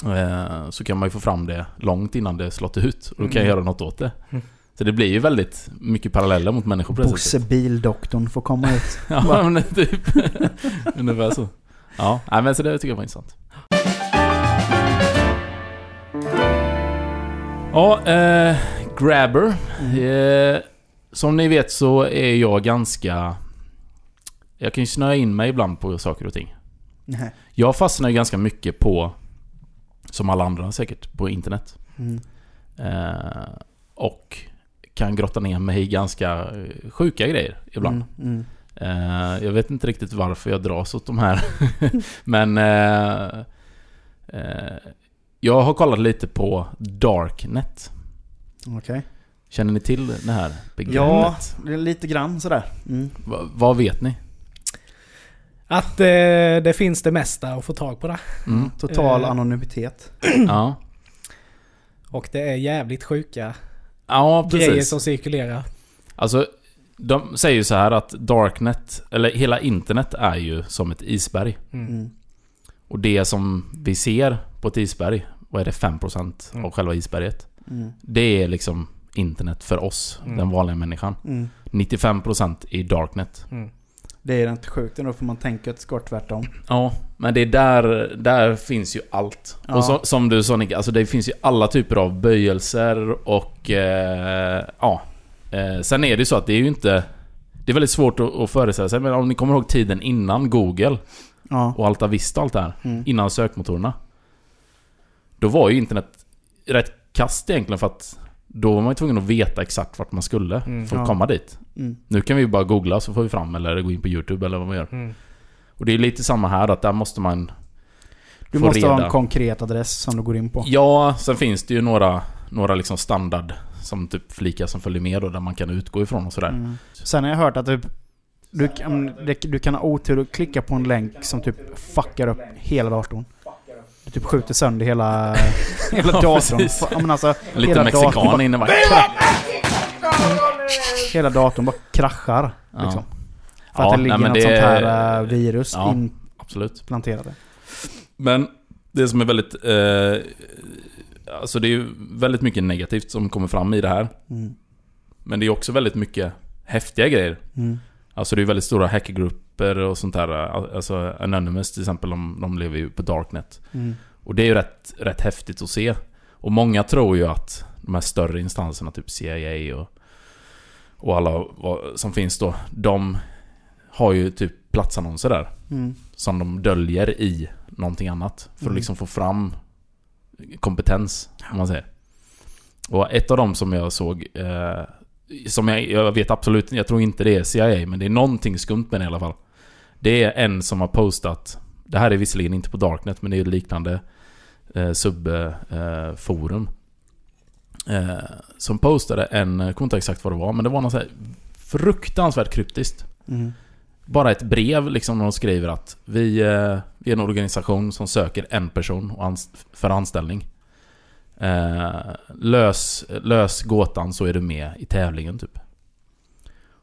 Eh, så kan man ju få fram det långt innan det slått ut. Och då kan jag Mm. göra något åt det. Mm. Så det blir ju väldigt mycket paralleller mot människor på det Bosse sättet. bildoktorn får komma ut. Ja men typ. Ungefär så. Ja, men så det tycker jag var intressant. Ja, eh, Grabber. Eh, som ni vet så är jag ganska... Jag kan ju snöa in mig ibland på saker och ting. Nej. Jag fastnar ju ganska mycket på, som alla andra säkert, på internet. Mm. Eh, och kan grotta ner mig i ganska sjuka grejer ibland. Mm. Mm. Eh, jag vet inte riktigt varför jag dras åt de här. Men... Eh, eh, jag har kollat lite på Darknet. Okej. Känner ni till det här begreppet? Ja, det är lite grann sådär. Mm. Va, vad vet ni? Att eh, det finns det mesta att få tag på det. Mm. Total Eh. anonymitet. Ja. Och det är jävligt sjuka Ja, grejer precis. som cirkulerar. Alltså, de säger ju så här att Darknet, eller hela internet är ju som ett isberg. Mm. Mm. Och det som vi ser på ett isberg, vad är det? 5% Mm. av själva isberget. Mm. Det är liksom internet för oss, Mm. den vanliga människan. Mm. 95% i Darknet. Mm. Det är inte sjukt ändå för man tänker att det ska vara tvärtom. Ja, men det är där, där finns ju allt. Ja. Och så, som du sa Nick, alltså det finns ju alla typer av böjelser och... Eh, ja. Eh, sen är det ju så att det är ju inte... Det är väldigt svårt att, att föreställa sig, men om ni kommer ihåg tiden innan Google Ja. och Alta Vista och allt det här. Mm. Innan sökmotorerna. Då var ju internet rätt kast egentligen för att då var man ju tvungen att veta exakt vart man skulle Mm. för att Ja. komma dit. Mm. Nu kan vi ju bara googla så får vi fram eller gå in på YouTube eller vad man gör. Mm. Och det är lite samma här att där måste man Du måste ha reda. en konkret adress som du går in på. Ja, sen finns det ju några, några liksom standard som typ flikar som följer med då, där man kan utgå ifrån och sådär. Mm. Sen har jag hört att typ, du, kan, du kan ha otur och klicka på en länk som typ fuckar upp hela datorn. Du typ skjuter sönder hela, hela Ja, datorn. Ja, men alltså, En liten hela mexikan bara, inne va? hela datorn bara kraschar. Ja. Liksom. För Ja, att det ligger nej, något det- sånt här äh, virus Ja. inplanterade. Absolut. Men det som är väldigt... Eh, alltså det är ju väldigt mycket negativt som kommer fram i det här. Mm. Men det är också väldigt mycket häftiga grejer. Mm. Alltså det är väldigt stora hackergrupper och sånt där. Alltså Anonymous till exempel, de, de lever ju på Darknet. Mm. Och det är ju rätt, rätt häftigt att se. Och många tror ju att de här större instanserna, typ CIA och, och alla som finns då, de har ju typ platsannonser där. Mm. Som de döljer i någonting annat. För Mm. att liksom få fram kompetens, om man säger. Och ett av dem som jag såg, eh, som jag, jag vet absolut inte, jag tror inte det är CIA, men det är någonting skumt med det i alla fall. Det är en som har postat, det här är visserligen inte på Darknet, men det är ett liknande eh, subforum. Eh, eh, som postade en, jag kommer inte exakt vad det var, men det var något så här fruktansvärt kryptiskt. Mm. Bara ett brev liksom när de skriver att vi, eh, vi är en organisation som söker en person för anställning. Eh, lös, lös gåtan så är du med i tävlingen typ.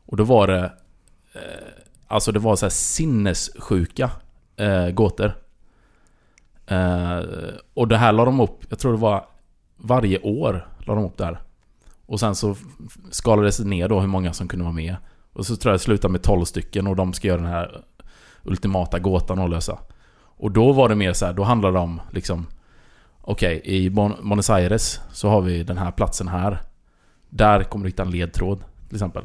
Och då var det... Eh, alltså det var så här sinnessjuka eh, gåtor. Eh, och det här la de upp, jag tror det var varje år la de upp det här. Och sen så skalades det ner då hur många som kunde vara med. Och så tror jag det slutade med 12 stycken och de ska göra den här ultimata gåtan att lösa. Och då var det mer så här, då handlade det om liksom Okej, i Bon- Buenos Aires så har vi den här platsen här. Där kommer du hitta en ledtråd till exempel.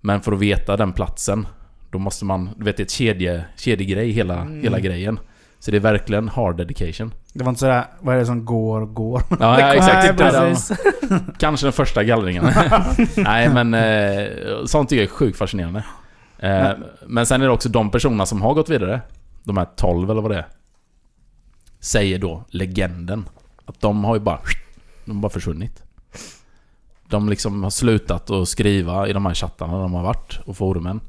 Men för att veta den platsen Då måste man, du vet det är ett kedje, kedjegrej hela, Mm. hela grejen. Så det är verkligen hard dedication. Det var inte sådär, vad är det som går, går? Ja, ja exakt. Nej, de-. Kanske den första gallringen. Nej men eh, sånt tycker jag är sjukt fascinerande. Eh, men sen är det också de personerna som har gått vidare. De här 12 eller vad det är. Säger då legenden. Att de har ju bara... De har bara försvunnit. De liksom har slutat att skriva i de här chattarna de har varit och forumen.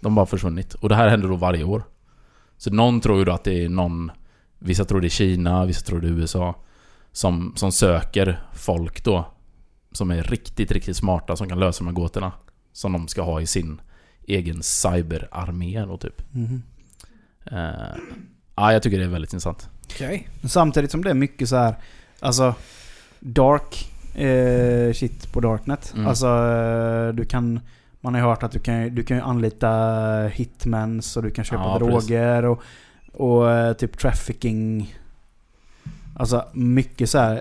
De har bara försvunnit. Och det här händer då varje år. Så någon tror ju då att det är någon... Vissa tror det är Kina, vissa tror det är USA. Som, som söker folk då. Som är riktigt, riktigt smarta som kan lösa de här gåtorna. Som de ska ha i sin egen cyberarmé då typ. Mhm. Eh, ja, jag tycker det är väldigt intressant. Okej. Men Samtidigt som det är mycket så här, alltså dark eh, shit på Darknet. Mm. Alltså eh, du kan, man har ju hört att du kan, du kan anlita hitmans och du kan köpa Ja, droger och, och eh, typ trafficking. Alltså mycket så här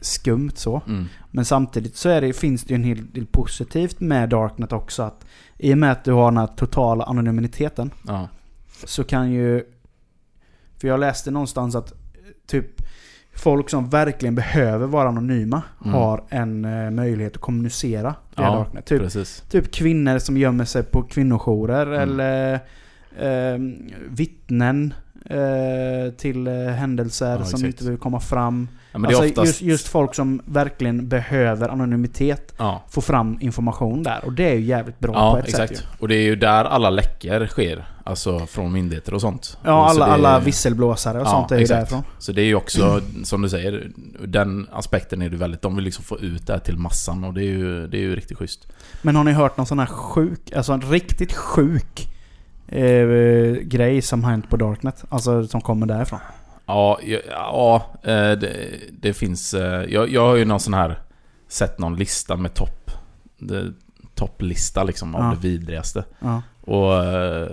skumt så. Mm. Men samtidigt så är det, finns det ju en hel del positivt med Darknet också. Att I och med att du har den här totala anonymiteten Ja. så kan ju... För jag läste någonstans att typ folk som verkligen behöver vara anonyma Mm. har en eh, möjlighet att kommunicera via Ja, Darknet. Typ, Precis. typ kvinnor som gömmer sig på kvinnojourer Mm. eller eh, vittnen till eh, händelser Ja, som inte vill komma fram. Ja, men det alltså är oftast... just, just folk som verkligen behöver anonymitet Ja, få fram information där. Och det är ju jävligt bra på ja ett exakt. sätt ju. Och det är ju där alla läckor sker. Alltså från myndigheter och sånt. Ja, Och så alla, det- alla visselblåsare och sånt är ju exakt. därifrån. Så det är ju också, som du säger, den aspekten är det väldigt... De vill liksom få ut det här till massan och det är ju, det är ju riktigt schysst. Men har ni hört någon sån här sjuk, alltså en riktigt sjuk eh, grej som har hänt på Darknet? Alltså som kommer därifrån. Ja, ja, ja eh, det, det finns... eh, Jag, jag har ju någon sån här... Sett någon lista med topp... Topplista liksom av Ja. det vidrigaste. Ja. Och... eh,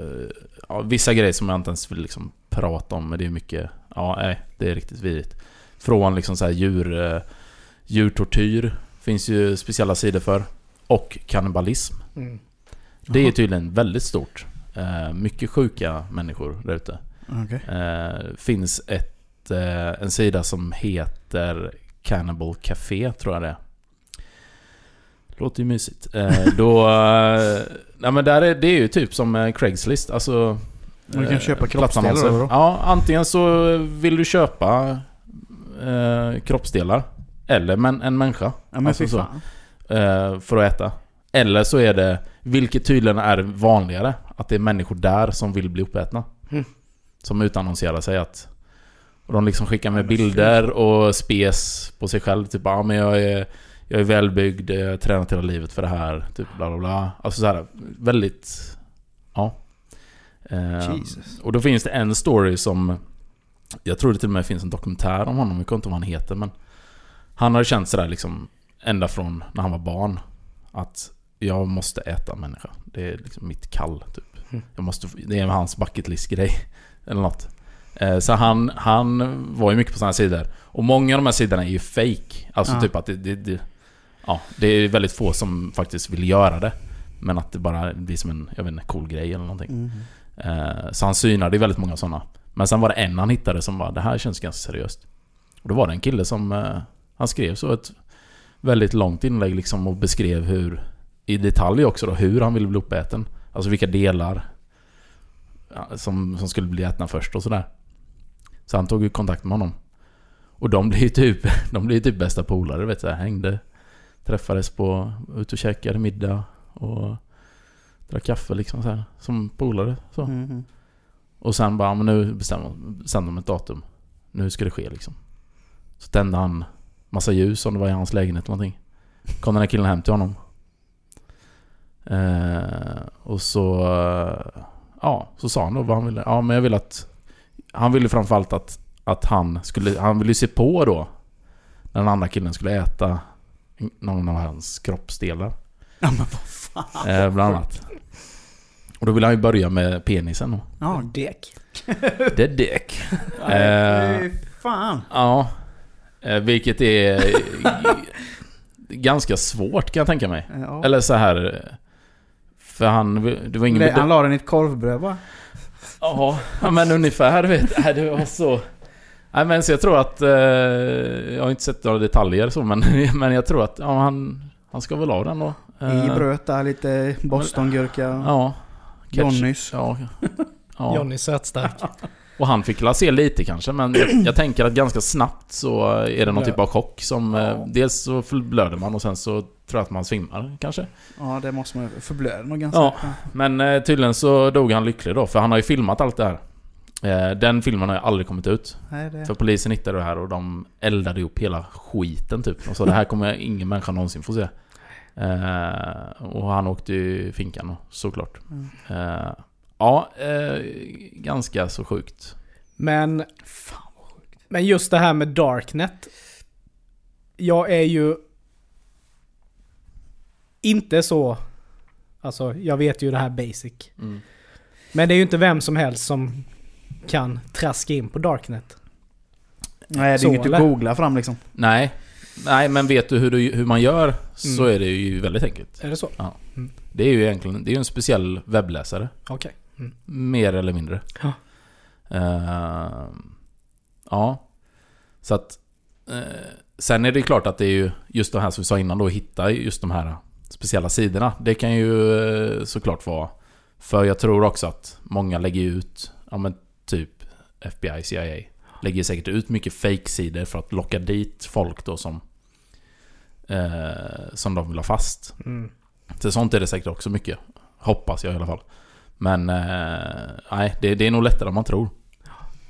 Ja, vissa grejer som jag inte ens vill liksom prata om, men det är mycket... Ja, nej, det är riktigt vidrigt. Från liksom så här djur... Djurtortyr finns ju speciella sidor för. Och kannibalism. Mm. Det är tydligen väldigt stort. Eh, mycket sjuka människor där ute. Okej. Eh, finns ett, eh, en sida som heter Cannibal Café, tror jag det är. Låter ju mysigt. Då... Nej men där är, det är ju typ som Craigslist, alltså... Du kan köpa kroppsdelar eller vadå? Ja, antingen så vill du köpa eh, kroppsdelar. Eller men, en människa. Ja men Alltså så. eh, för att äta. Eller så är det, vilket tydligen är vanligare, att det är människor där som vill bli uppätna. Mm. Som utannonserar sig att... Och de liksom skickar med bilder och spes på sig själv. Typ ja men jag är, jag är välbyggd, jag har tränat hela livet för det här. Typ bla bla bla. Alltså så här, väldigt... Ja. Eh, Jesus. och då finns det en story som... Jag tror det till och med finns en dokumentär om honom, jag kommer inte ihåg vad han heter men... Han har känt sådär liksom ända från när han var barn. Att jag måste äta människa. Det är liksom mitt kall typ. Mm. Jag måste, det är hans bucket list grej Eller något. Eh, Så han, han var ju mycket på sådana sidor. Och många av de här sidorna är ju fake. Alltså Ja. typ att det, det, det... Ja, det är väldigt få som faktiskt vill göra det. Men att det bara blir som en, jag vet inte, cool grej eller någonting. Mm. Eh, Så han synade väldigt många sådana. Men sen var det en han hittade som bara, det här känns ganska seriöst. Och då var det en kille som, eh, han skrev så ett väldigt långt inlägg liksom och beskrev hur, i detalj också då, hur han ville bli uppäten. Alltså vilka delar som, som skulle bli ätna först och sådär. Så han tog ju kontakt med honom. Och de blev ju typ, de blev typ bästa polare vet du. Hängde, träffades på, ute och käkade middag och drack kaffe liksom så här, Som polare så. Mhm. Och sen bara, men nu bestämde de ett datum. Nu ska det ske liksom. Så tände han massa ljus om det var i hans lägenhet eller någonting. Kom den här killen hem till honom. Eh, och så... eh, Ja, så sa han då vad han ville. Ja, men jag vill att... Han ville framförallt att, att han skulle... Han ville se på då. När den andra killen skulle äta någon av hans kroppsdelar. Ja men vad fan. Eh, bland annat. Och då ville han ju börja med penisen då. Ja, Dek. Det är däck. Eh, fan. Ja. Eh, vilket är ganska svårt kan jag tänka mig. Ja. Eller så här. Eh, För han... Det var ingen... Nej, han la den i ett korvbröd va? Ja, men ungefär vet Nej, det var så... Nej men så jag tror att... Eh, jag har inte sett några detaljer så men, men jag tror att ja, han... Han ska väl ha den då. Eh, I bröd där, lite bostongurka. Ja. Ketchup. Johnnys. Ja. ja. Johnny sötstark. Och han fick la se lite kanske, men jag, jag tänker att ganska snabbt så är det någon typ av chock som... eh, Ja. Dels så blöder man och sen så tror jag att man svimmar kanske. Ja, det måste man förblöda nog ganska. Ja. Men eh, tydligen så dog han lycklig då, för han har ju filmat allt det här. Eh, den filmen har ju aldrig kommit ut. Nej, det... För polisen hittade det här och de eldade upp hela skiten typ. Och så det här kommer ingen människa någonsin få se. Och han åkte ju finkan då, såklart. Mm. Ja, eh, ganska så sjukt. Men... Men just det här med Darknet. Jag är ju... Inte så... Alltså, jag vet ju det här basic. Mm. Men det är ju inte vem som helst som kan traska in på Darknet. Nej, det är Så, inget du eller? googlar fram liksom. Nej. Nej, men vet du hur, du, hur man gör så Mm. är det ju väldigt enkelt. Är det så? Det är ju egentligen det är ju en speciell webbläsare. Okej. Mer eller mindre. Ja. Eh, ja. Så att... eh, sen är det klart att det är ju just det här som vi sa innan då, hitta just de här speciella sidorna. Det kan ju eh, såklart vara... För jag tror också att många lägger ut, ja men typ FBI, CIA. Lägger säkert ut mycket fake-sidor för att locka dit folk då som... Eh, som de vill ha fast. Mm. Så sånt är det säkert också mycket. Hoppas jag i alla fall. Men eh, nej, det, det är nog lättare än man tror.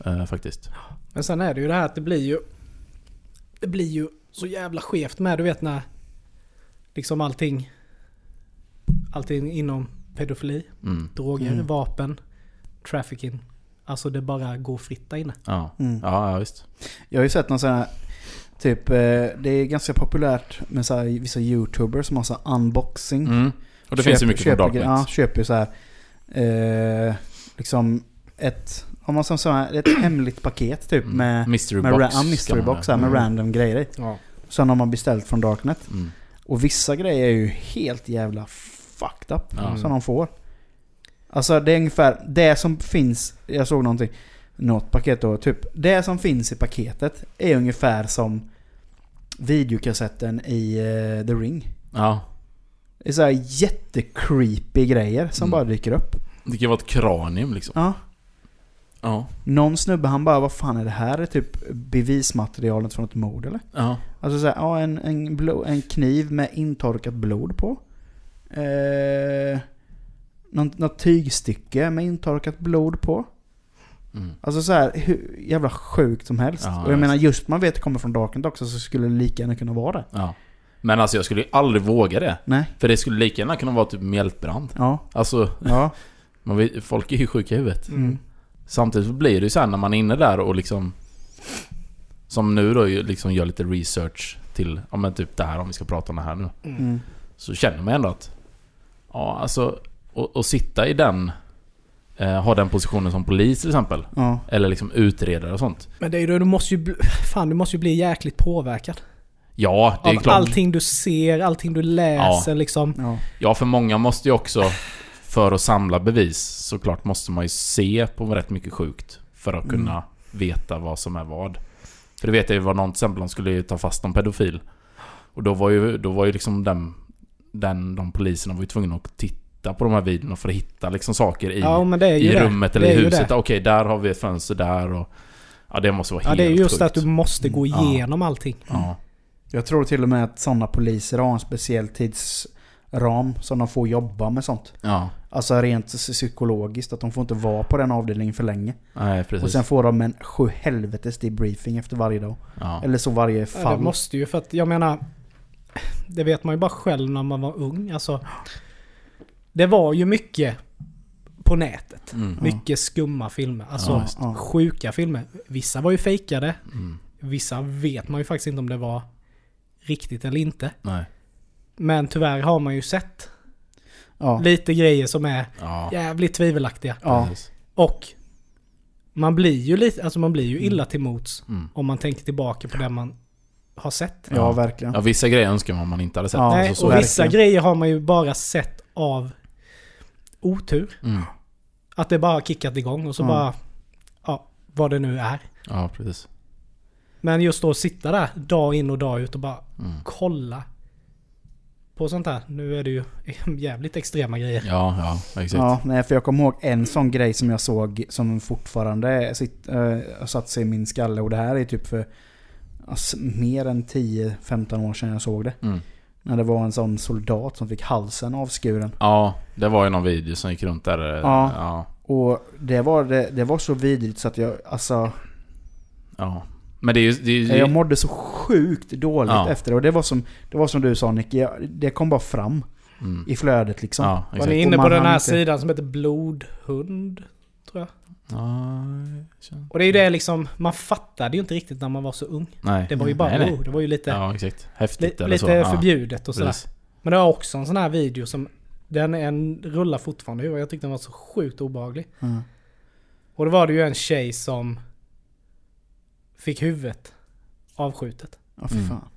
Eh, faktiskt. Men sen är det ju det här att det blir ju... Det blir ju så jävla skevt med, du vet när... Liksom allting... Allting inom pedofili, Mm. droger, Mm. vapen, trafficking. Alltså det bara går fritt där inne. Ja. Mm. Ja, ja, visst. Jag har ju sett någon sån här... Typ, eh, det är ganska populärt med så här, vissa youtubers som har så här unboxing. Mm. Och det finns ju mycket på köper, Darknet. Ja, köper ju så här... Eh, liksom ett... Om man som så här, ett hemligt paket typ Mm. med... Mystery Med box. ra- ja, mystery box här, med Mm. random grejer i. Ja. Sen har man beställt från Darknet. Mm. Och vissa grejer är ju helt jävla fucked up. Ja. Som de får. Alltså det är ungefär det som finns. Jag såg någonting. Något paket då. Typ det som finns i paketet är ungefär som videokassetten i eh, The Ring. Ja. Det är så här jättecreepy grejer som Mm. bara dyker upp. Det kan vara ett kranium liksom. Ja. Ja. Någon snubbe han bara, vad fan är det här? Är det typ bevismaterialet från ett mord eller? Ja. Alltså såhär, ja en, en, blo- en kniv med intorkat blod på. Eh, något, något tygstycke med intorkat blod på. Mm. Alltså så här, hur jävla sjukt som helst. Ja, och jag visst. menar just man vet att det kommer från Darknet också så skulle det lika gärna kunna vara det. ja. Men alltså jag skulle ju aldrig våga det. Nej. För det skulle lika gärna kunna vara typ mjältbrand. Ja. Alltså, Ja. man vet, folk är ju sjuka i huvudet. Mm. Samtidigt så blir det ju så här när man är inne där och liksom... Som nu då liksom gör lite research till, ja men typ det här om vi ska prata om det här nu. Mm. Så känner man ändå att... Ja alltså... Och, och sitta i den... eh, ha den positionen som polis till exempel. Ja. Eller liksom utredare och sånt. Men det är ju då, du måste ju fan du måste ju bli jäkligt påverkad. Ja, det är Av klart. allting du ser, allting du läser liksom. Ja. Ja, för många måste ju också, för att samla bevis, såklart måste man ju se på rätt mycket sjukt. För att kunna veta vad som är vad. För det vet jag ju var någon till exempel, de skulle ju ta fast en pedofil. Och då var ju, då var ju liksom den, den, de poliserna var ju tvungna att titta på de här videorna för att hitta liksom saker i, Ja men det är ju i det. rummet eller det i huset. Okej, där har vi ett fönster där och... Ja, det måste vara Ja helt det är ju just sjukt. att du måste gå Ja. igenom allting. Ja. Jag tror till och med att sådana poliser har en speciell tidsram som de får jobba med sånt. Ja. Alltså rent psykologiskt, att de får inte vara på den avdelningen för länge. Nej, precis. Och sen får de en sju helvetes debriefing efter varje dag. ja. Eller så varje Ja, fall. det måste ju för att jag menar... Det vet man ju bara själv när man var ung. Alltså, det var ju mycket på nätet. Mm. Mycket skumma filmer. Alltså Ja, sjuka filmer. Vissa var ju fejkade. Mm. Vissa vet man ju faktiskt inte om det var riktigt eller inte. Nej. Men tyvärr har man ju sett Ja. lite grejer som är Ja. jävligt tvivelaktiga. Ja. Och man blir ju lite, alltså man blir ju illa till mots Mm. om man tänker tillbaka på det man har sett. ja, verkligen. Ja, vissa grejer önskar man man inte hade sett. Ja, Nej, Alltså, och vissa verkligen. grejer har man ju bara sett av otur. Mm. Att det bara kickat igång och så Ja. bara... Ja, vad det nu är. Ja, precis. Men just då sitta där dag in och dag ut och bara Mm. kolla på sånt här. Nu är det ju jävligt extrema grejer. Ja, ja, exakt. Ja, nej, för jag kommer ihåg en sån grej som jag såg som fortfarande sitt, äh, satt sig i min skalle. Och det här är typ för alltså, mer än 10-15 år sedan jag såg det. Mm. När det var en sån soldat som fick halsen avskuren. Ja, det var ju någon video som gick runt där. eh, Ja. Ja. Och det var, det, det var så vidrigt så att jag, alltså, ja. Men det är ju... Det är ju jag mådde så sjukt dåligt Ja. efter det. Och det var som, det var som du sa Nick, jag, det kom bara fram mm. i flödet liksom. Ja, Var ni inne på den här inte- sidan som heter Blodhund? Tror jag. Ja, Och det är ju det liksom, man fattade ju inte riktigt när man var så ung. nej. Det var ju bara, nej, nej. oh, det var ju lite, Ja, exakt. li, Häftigt eller lite så. Ja, förbjudet och sådär. precis. Men det var också en sån här video som, den en rullar fortfarande och jag tyckte den var så sjukt obehaglig. Ja. Och då var det ju en tjej som fick huvudet avskjutet. Ja, för Mm. fan.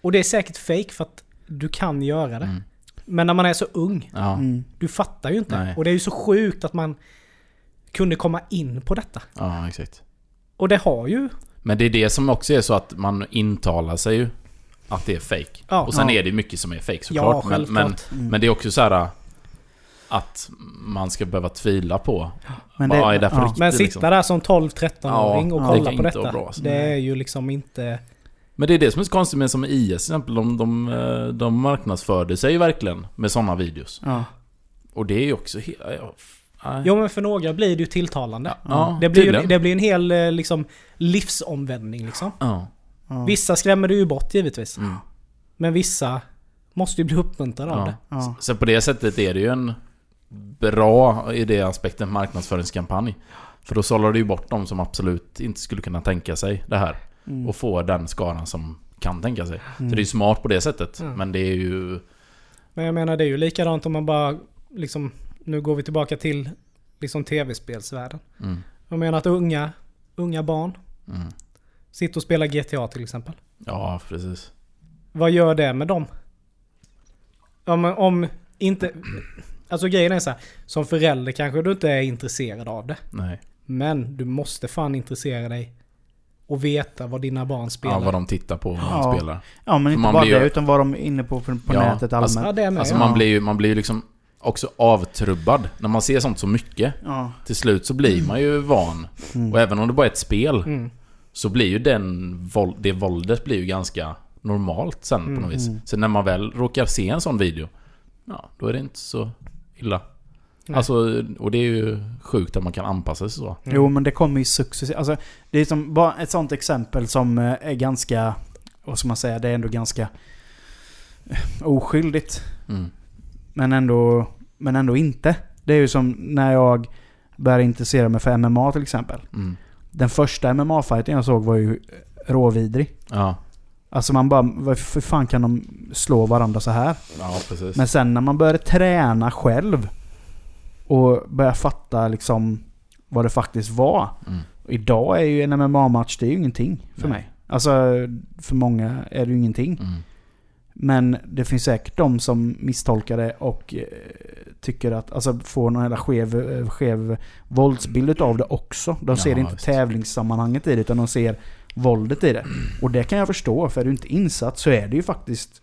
Och det är säkert fake för att du kan göra det. Mm. Men när man är så ung, Ja. Mm. du fattar ju inte. Nej. Och det är ju så sjukt att man kunde komma in på detta. ja, exakt. Och det har ju... Men det är det som också är så att man intalar sig ju att det är fake. Ja. och sen Ja. är det mycket som är fake Ja, såklart. men, men, självklart. Mm. men det är också så här att man ska behöva tvivla på. Men vad är det för ja. riktigt? Men sitta liksom. där som 12-13-åring Ja, och kolla Det på detta. bra, alltså. det Nej. är ju liksom inte... Men det är det som är så konstigt med som IS till exempel. De, de, eh, de marknadsförde sig ju verkligen med sådana videos. Ja. Och det är ju också f- nej. Jo men för några blir det ju tilltalande. ja, det, blir ju, det blir en hel eh, liksom, livsomvändning liksom. Ja. Ja. Vissa skrämmer du ju bort givetvis. Mm. Men vissa måste ju bli uppmuntrade av det. Ja. Så på det sättet är det ju en bra, i det aspekten, marknadsföringskampanj. För då sållar du ju bort de som absolut inte skulle kunna tänka sig det här. Mm. Och få den skaran som kan tänka sig. Mm. Så det är ju smart på det sättet. Mm. Men det är ju... Men jag menar det är ju likadant om man bara liksom... Nu går vi tillbaka till liksom tv-spelsvärlden. Mm, Jag menar att unga, unga barn mm. sitter och spelar GTA till exempel. Ja, precis. Vad gör det med dem? Om, om inte... Alltså grejen är så här, Som förälder kanske du inte är intresserad av det. Nej. Men du måste fan intressera dig och veta vad dina barn spelar. Ja, vad de tittar på och vad Ja. de spelar. ja, men inte man bara ju- det, utan vad de är inne på på, på Ja, nätet allmänt. alltså- Ja, det med. Alltså ja. man blir ju man blir ju liksom också avtrubbad. När man ser sånt så mycket. ja. Till slut så blir man ju van. Mm. Och även om det bara är ett spel. Mm. Så blir ju den det våldet blir ju ganska normalt sen på något vis. Mm. Sen när man väl råkar se en sån video. Ja, då är det inte så illa. Nej. Alltså, och det är ju sjukt att man kan anpassa sig så. Mm. Jo, men det kommer ju successivt. Alltså, det är som bara ett sånt exempel som eh, är ganska... Vad ska man säga? Det är ändå ganska eh, oskyldigt. Mm. Men ändå, men ändå inte. Det är ju som när jag började intressera mig för MMA till exempel. Mm. Den första MMA-fighten jag såg var ju råvidrig. Ja, Alltså man bara, varför fan kan de slå varandra så här? ja precis. Men sen när man började träna själv och börja fatta liksom vad det faktiskt var. Mm. Idag är ju en MMA-match, det är ju ingenting för Nej. mig. Alltså för många är det ju ingenting. Mm. Men det finns säkert de som misstolkar det och eh, tycker att, alltså får någon jävla skev, eh, skev våldsbild av det också. De ser Ja, inte visst. tävlingssammanhanget i det utan de ser våldet i det. Och det kan jag förstå, för är du inte insatt så är det ju faktiskt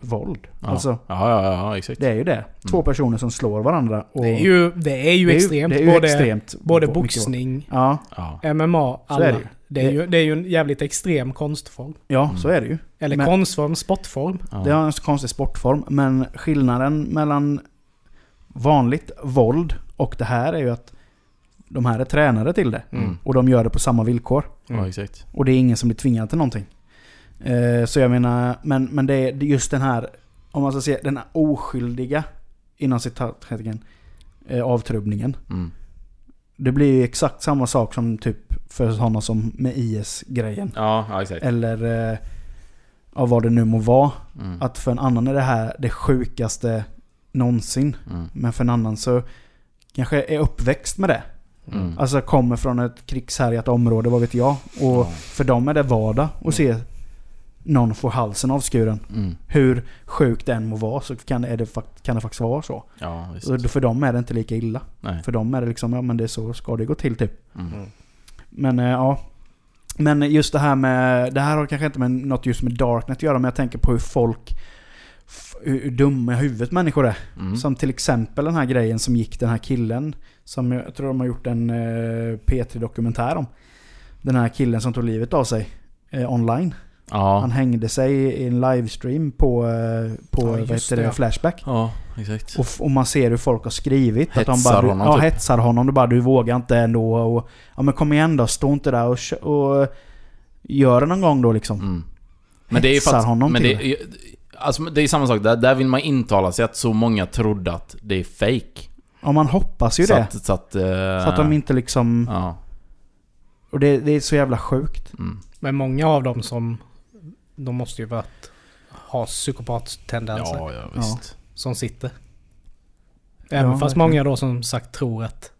våld. Ja. Alltså, ja, ja, ja, exakt. det är ju det. Två personer som slår varandra. Och Det är ju, det är ju det är extremt. det är ju både extremt både boxning, Ja. MMA, alla. är det ju. Det är, ju, det är ju en jävligt extrem konstform. ja Mm. så är det ju. Eller Men- konstform, sportform. Ja. Det är en konstig sportform. Men skillnaden mellan vanligt våld och det här är ju att de här är tränare till det. Mm. Och de gör det på samma villkor. ja, exakt. Och det är ingen som blir tvingad till någonting. Eh, så jag menar, men, men det är det är just den här, om man ska säga den här oskyldiga, inom citattecken, eh, avtrubbningen. Mm. Det blir ju exakt samma sak som typ för sådana som med IS-grejen. Ja, ja, exakt. Eller eh, av vad det nu må vara. Mm. Att för en annan är det här det sjukaste någonsin. Mm. Men för en annan så kanske är uppväxt med det. Mm. Alltså kommer från ett krigshärjat område, vad vet jag. Och Ja. för dem är det vardag att se någon få halsen avskuren. Mm. Hur sjukt den må vara så kan, är det, kan det faktiskt vara så. Ja, visst. Och för dem är det inte lika illa. Nej. För dem är det liksom, ja men det är så ska det gå till typ. Mm. Men eh, ja. Men just det här med, det här har kanske inte med något just med Darknet att göra, men jag tänker på hur folk, hur dumma i huvudet människor är. Mm. Som till exempel den här grejen som gick den här killen, som jag tror de har gjort en eh, P3-dokumentär om. Den här killen som tog livet av sig eh, online. Ja. Han hängde sig i en livestream på, eh, på Ja, vad heter det, det. Flashback. Ja, exakt. Och, och man ser hur folk har skrivit. att de Hetsar bara, honom, Ja, typ. hetsar honom. Du bara, du vågar inte ändå. Och, ja men kom igen då, stå inte där och, och gör det någon gång då liksom. Mm. Men det är ju Hetsar fast, honom men till det, är- alltså, det är samma sak där. Där vill man intala sig att så många trodde att det är fake. Ja man hoppas ju så det. Att, så att... eh, så att de inte liksom... Ja. Och det, det är så jävla sjukt. Mm. Men många av dem som... De måste ju varit, ha psykopattendenser Ja, ja, visst. som sitter. Även Ja, fast verkligen. många då som sagt tror att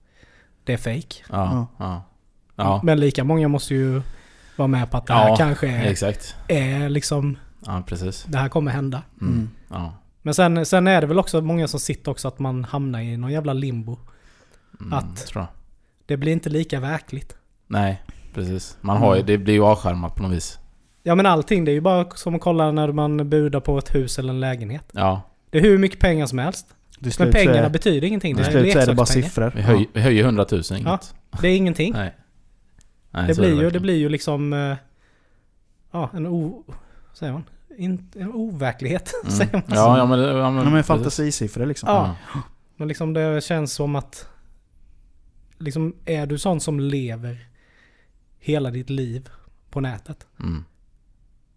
det är fake. Ja. Ja. Ja. Men lika många måste ju vara med på att det här Ja, kanske är, Exakt. är liksom... Ja, precis. Det här kommer hända. Mm. Mm. Ja. Men sen, sen är det väl också många som sitter också att man hamnar i någon jävla limbo. Mm, Att- Tror jag. Det blir inte lika verkligt. Nej, precis. Man har ju, det blir ju avskärmat på något vis. Ja men allting, det är ju bara som att kolla när man budar på ett hus eller en lägenhet. Ja. Det är hur mycket pengar som helst. Till Men pengarna är, betyder ingenting. Det till är slut så är det bara siffror. Vi höj, vi höjer 100 000, inget. Det är ingenting. Nej. Nej, det, blir ju, det blir ju liksom... eh, Ja, en o... Säger man? In, en overklighet, Mm. säger man. Ja, ja men... det- Ja, men, Ja, men fantasisiffror liksom. Ja. Men liksom det känns som att... Liksom är du sån som lever hela ditt liv på nätet. Mm.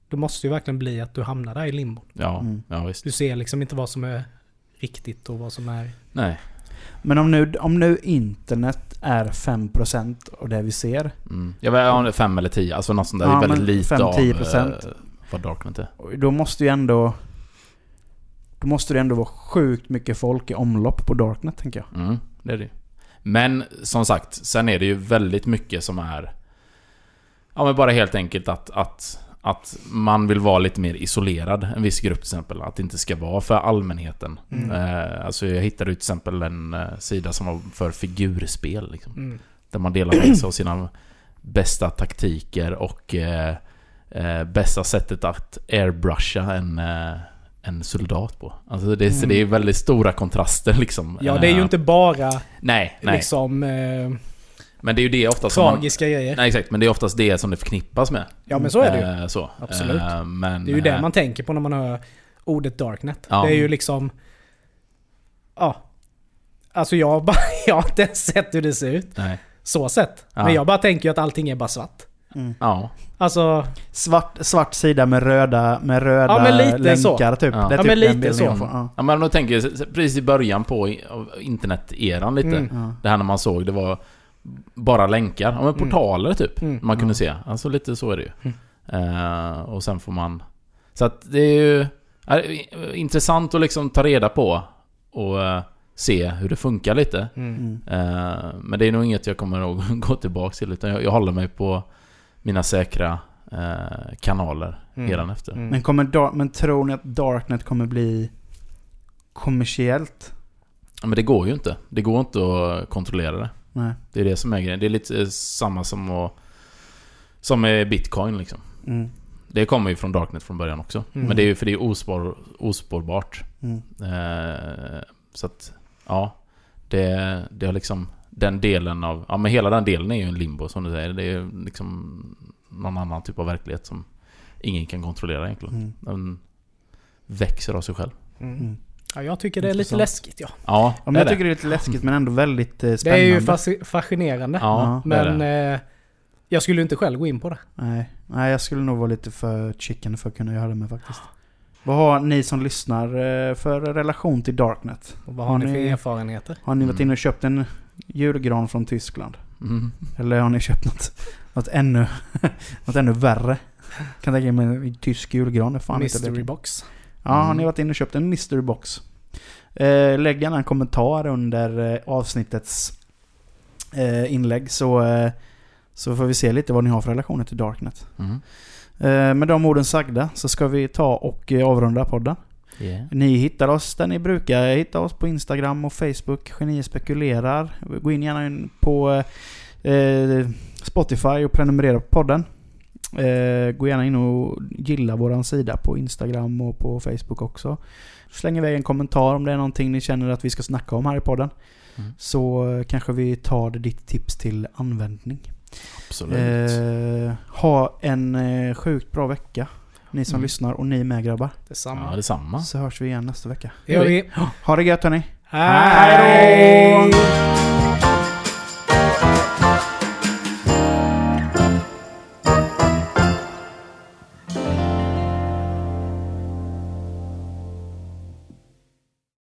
Då måste ju verkligen bli att du hamnar där i limbo. Ja, Mm. ja visst. Du ser liksom inte vad som är riktigt och vad som är... Nej. Men om nu, om nu internet är 5% av det vi ser. Mm. Jag vet inte, fem eller tio. Alltså något sånt där. Ja, det är väldigt lite 5-10%. av eh, vad Darknet är. och Då måste ju ändå... Då måste det ändå vara sjukt mycket folk i omlopp på Darknet tänker jag. Mm, det är det. Men som sagt, sen är det ju väldigt mycket som är... Ja men bara helt enkelt att, att, att man vill vara lite mer isolerad. En viss grupp till exempel. Att det inte ska vara för allmänheten. Mm. Eh, alltså jag hittade till exempel en eh, sida som var för figurspel. Liksom. Mm. Där man delar med sig av sina bästa taktiker och eh, eh, bästa sättet att airbrusha en, eh, en soldat på. Alltså det, Mm. det är väldigt stora kontraster liksom. Ja, det är ju Eh, inte bara Nej, nej. liksom eh, Men det är ju det oftast som man, tragiska grejer. Nej exakt, men det är oftast det som det förknippas med. Ja, men så är det ju. Eh, så. Absolut. Eh, men, Det är ju det man tänker på när man hör ordet Darknet. Ja. Det är ju liksom... Ja. Alltså jag, bara, jag har inte ens sett hur det ser ut. Nej. Så sett. Ja. Men jag bara tänker ju att allting är bara svart. Ja. Alltså... Svart, svart sida med röda, med röda Ja, men lite länkar typ. Ja. Det är Ja, typ men lite så. jag. Ja. ja men om du tänker precis i början på internet-eran lite. Mm. Det här när man såg det var bara länkar. Ja men portaler typ. Mm. Man kunde Ja. se. Alltså lite så är det ju. Mm. Eh, och sen får man... Så att det är ju... Är, intressant att liksom ta reda på. Och... eh, se hur det funkar lite. Mm. Mm. Eh, men det är nog inget jag kommer att gå tillbaka till utan jag, jag håller mig på mina säkra eh, kanaler Mm. hädanefter. Mm. Men, kommer men tror ni att Darknet kommer bli kommersiellt? Ja, men det går ju inte. Det går inte att kontrollera det. Nej. Det är det som är grejen. Det är lite eh, samma som att, Som med bitcoin liksom. Mm. Det kommer ju från Darknet från början också. Mm. Men det är ju för det är ospår, ospårbart. Mm. Eh, så att, ja. Det, det har liksom... Den delen av... Ja men hela den delen är ju en limbo som du säger. Det är ju liksom någon annan typ av verklighet som ingen kan kontrollera egentligen. Mm. Den växer av sig själv. Mm. Mm. Ja, jag tycker det är lite läskigt ja. Ja, Ja, men jag det. tycker det är lite läskigt men ändå väldigt eh, Det är spännande. ju fasci- fascinerande. Ja, men det. eh, jag skulle inte själv gå in på det. Nej. Nej, jag skulle nog vara lite för chicken för att kunna göra det med faktiskt. Vad har ni som lyssnar eh, för relation till Darknet? Och vad har Har ni för erfarenheter? Har ni varit inne och köpt en julgran från Tyskland? Mm. Eller har ni köpt något, något, ännu, något ännu värre? Kan tänka mig en tysk julgran. Fan inte Mystery det. box. Ja, har Mm. ni varit inne och köpt en mystery box? Eh, lägg gärna en kommentar under eh, avsnittets eh, inlägg så, eh, så får vi se lite vad ni har för relationer till Darknet. Mm. Eh, med de orden sagda så ska vi ta och eh, avrunda podden. Yeah. Ni hittar oss där ni brukar hitta oss på Instagram och Facebook. Genier spekulerar. Gå in gärna in på eh, Spotify och prenumerera på podden. Eh, gå gärna in och gilla våran sida på Instagram och på Facebook också. Släng iväg en kommentar om det är någonting ni känner att vi ska snacka om här i podden. Mm. Så kanske vi tar ditt tips till användning. Absolut. Eh, ha en eh, sjukt bra vecka. Ni som Mm. lyssnar och ni med grabbar. Detsamma. Ja, detsamma. Så hörs vi igen nästa vecka. Det gör vi. Ha det gött hörni! Hej då!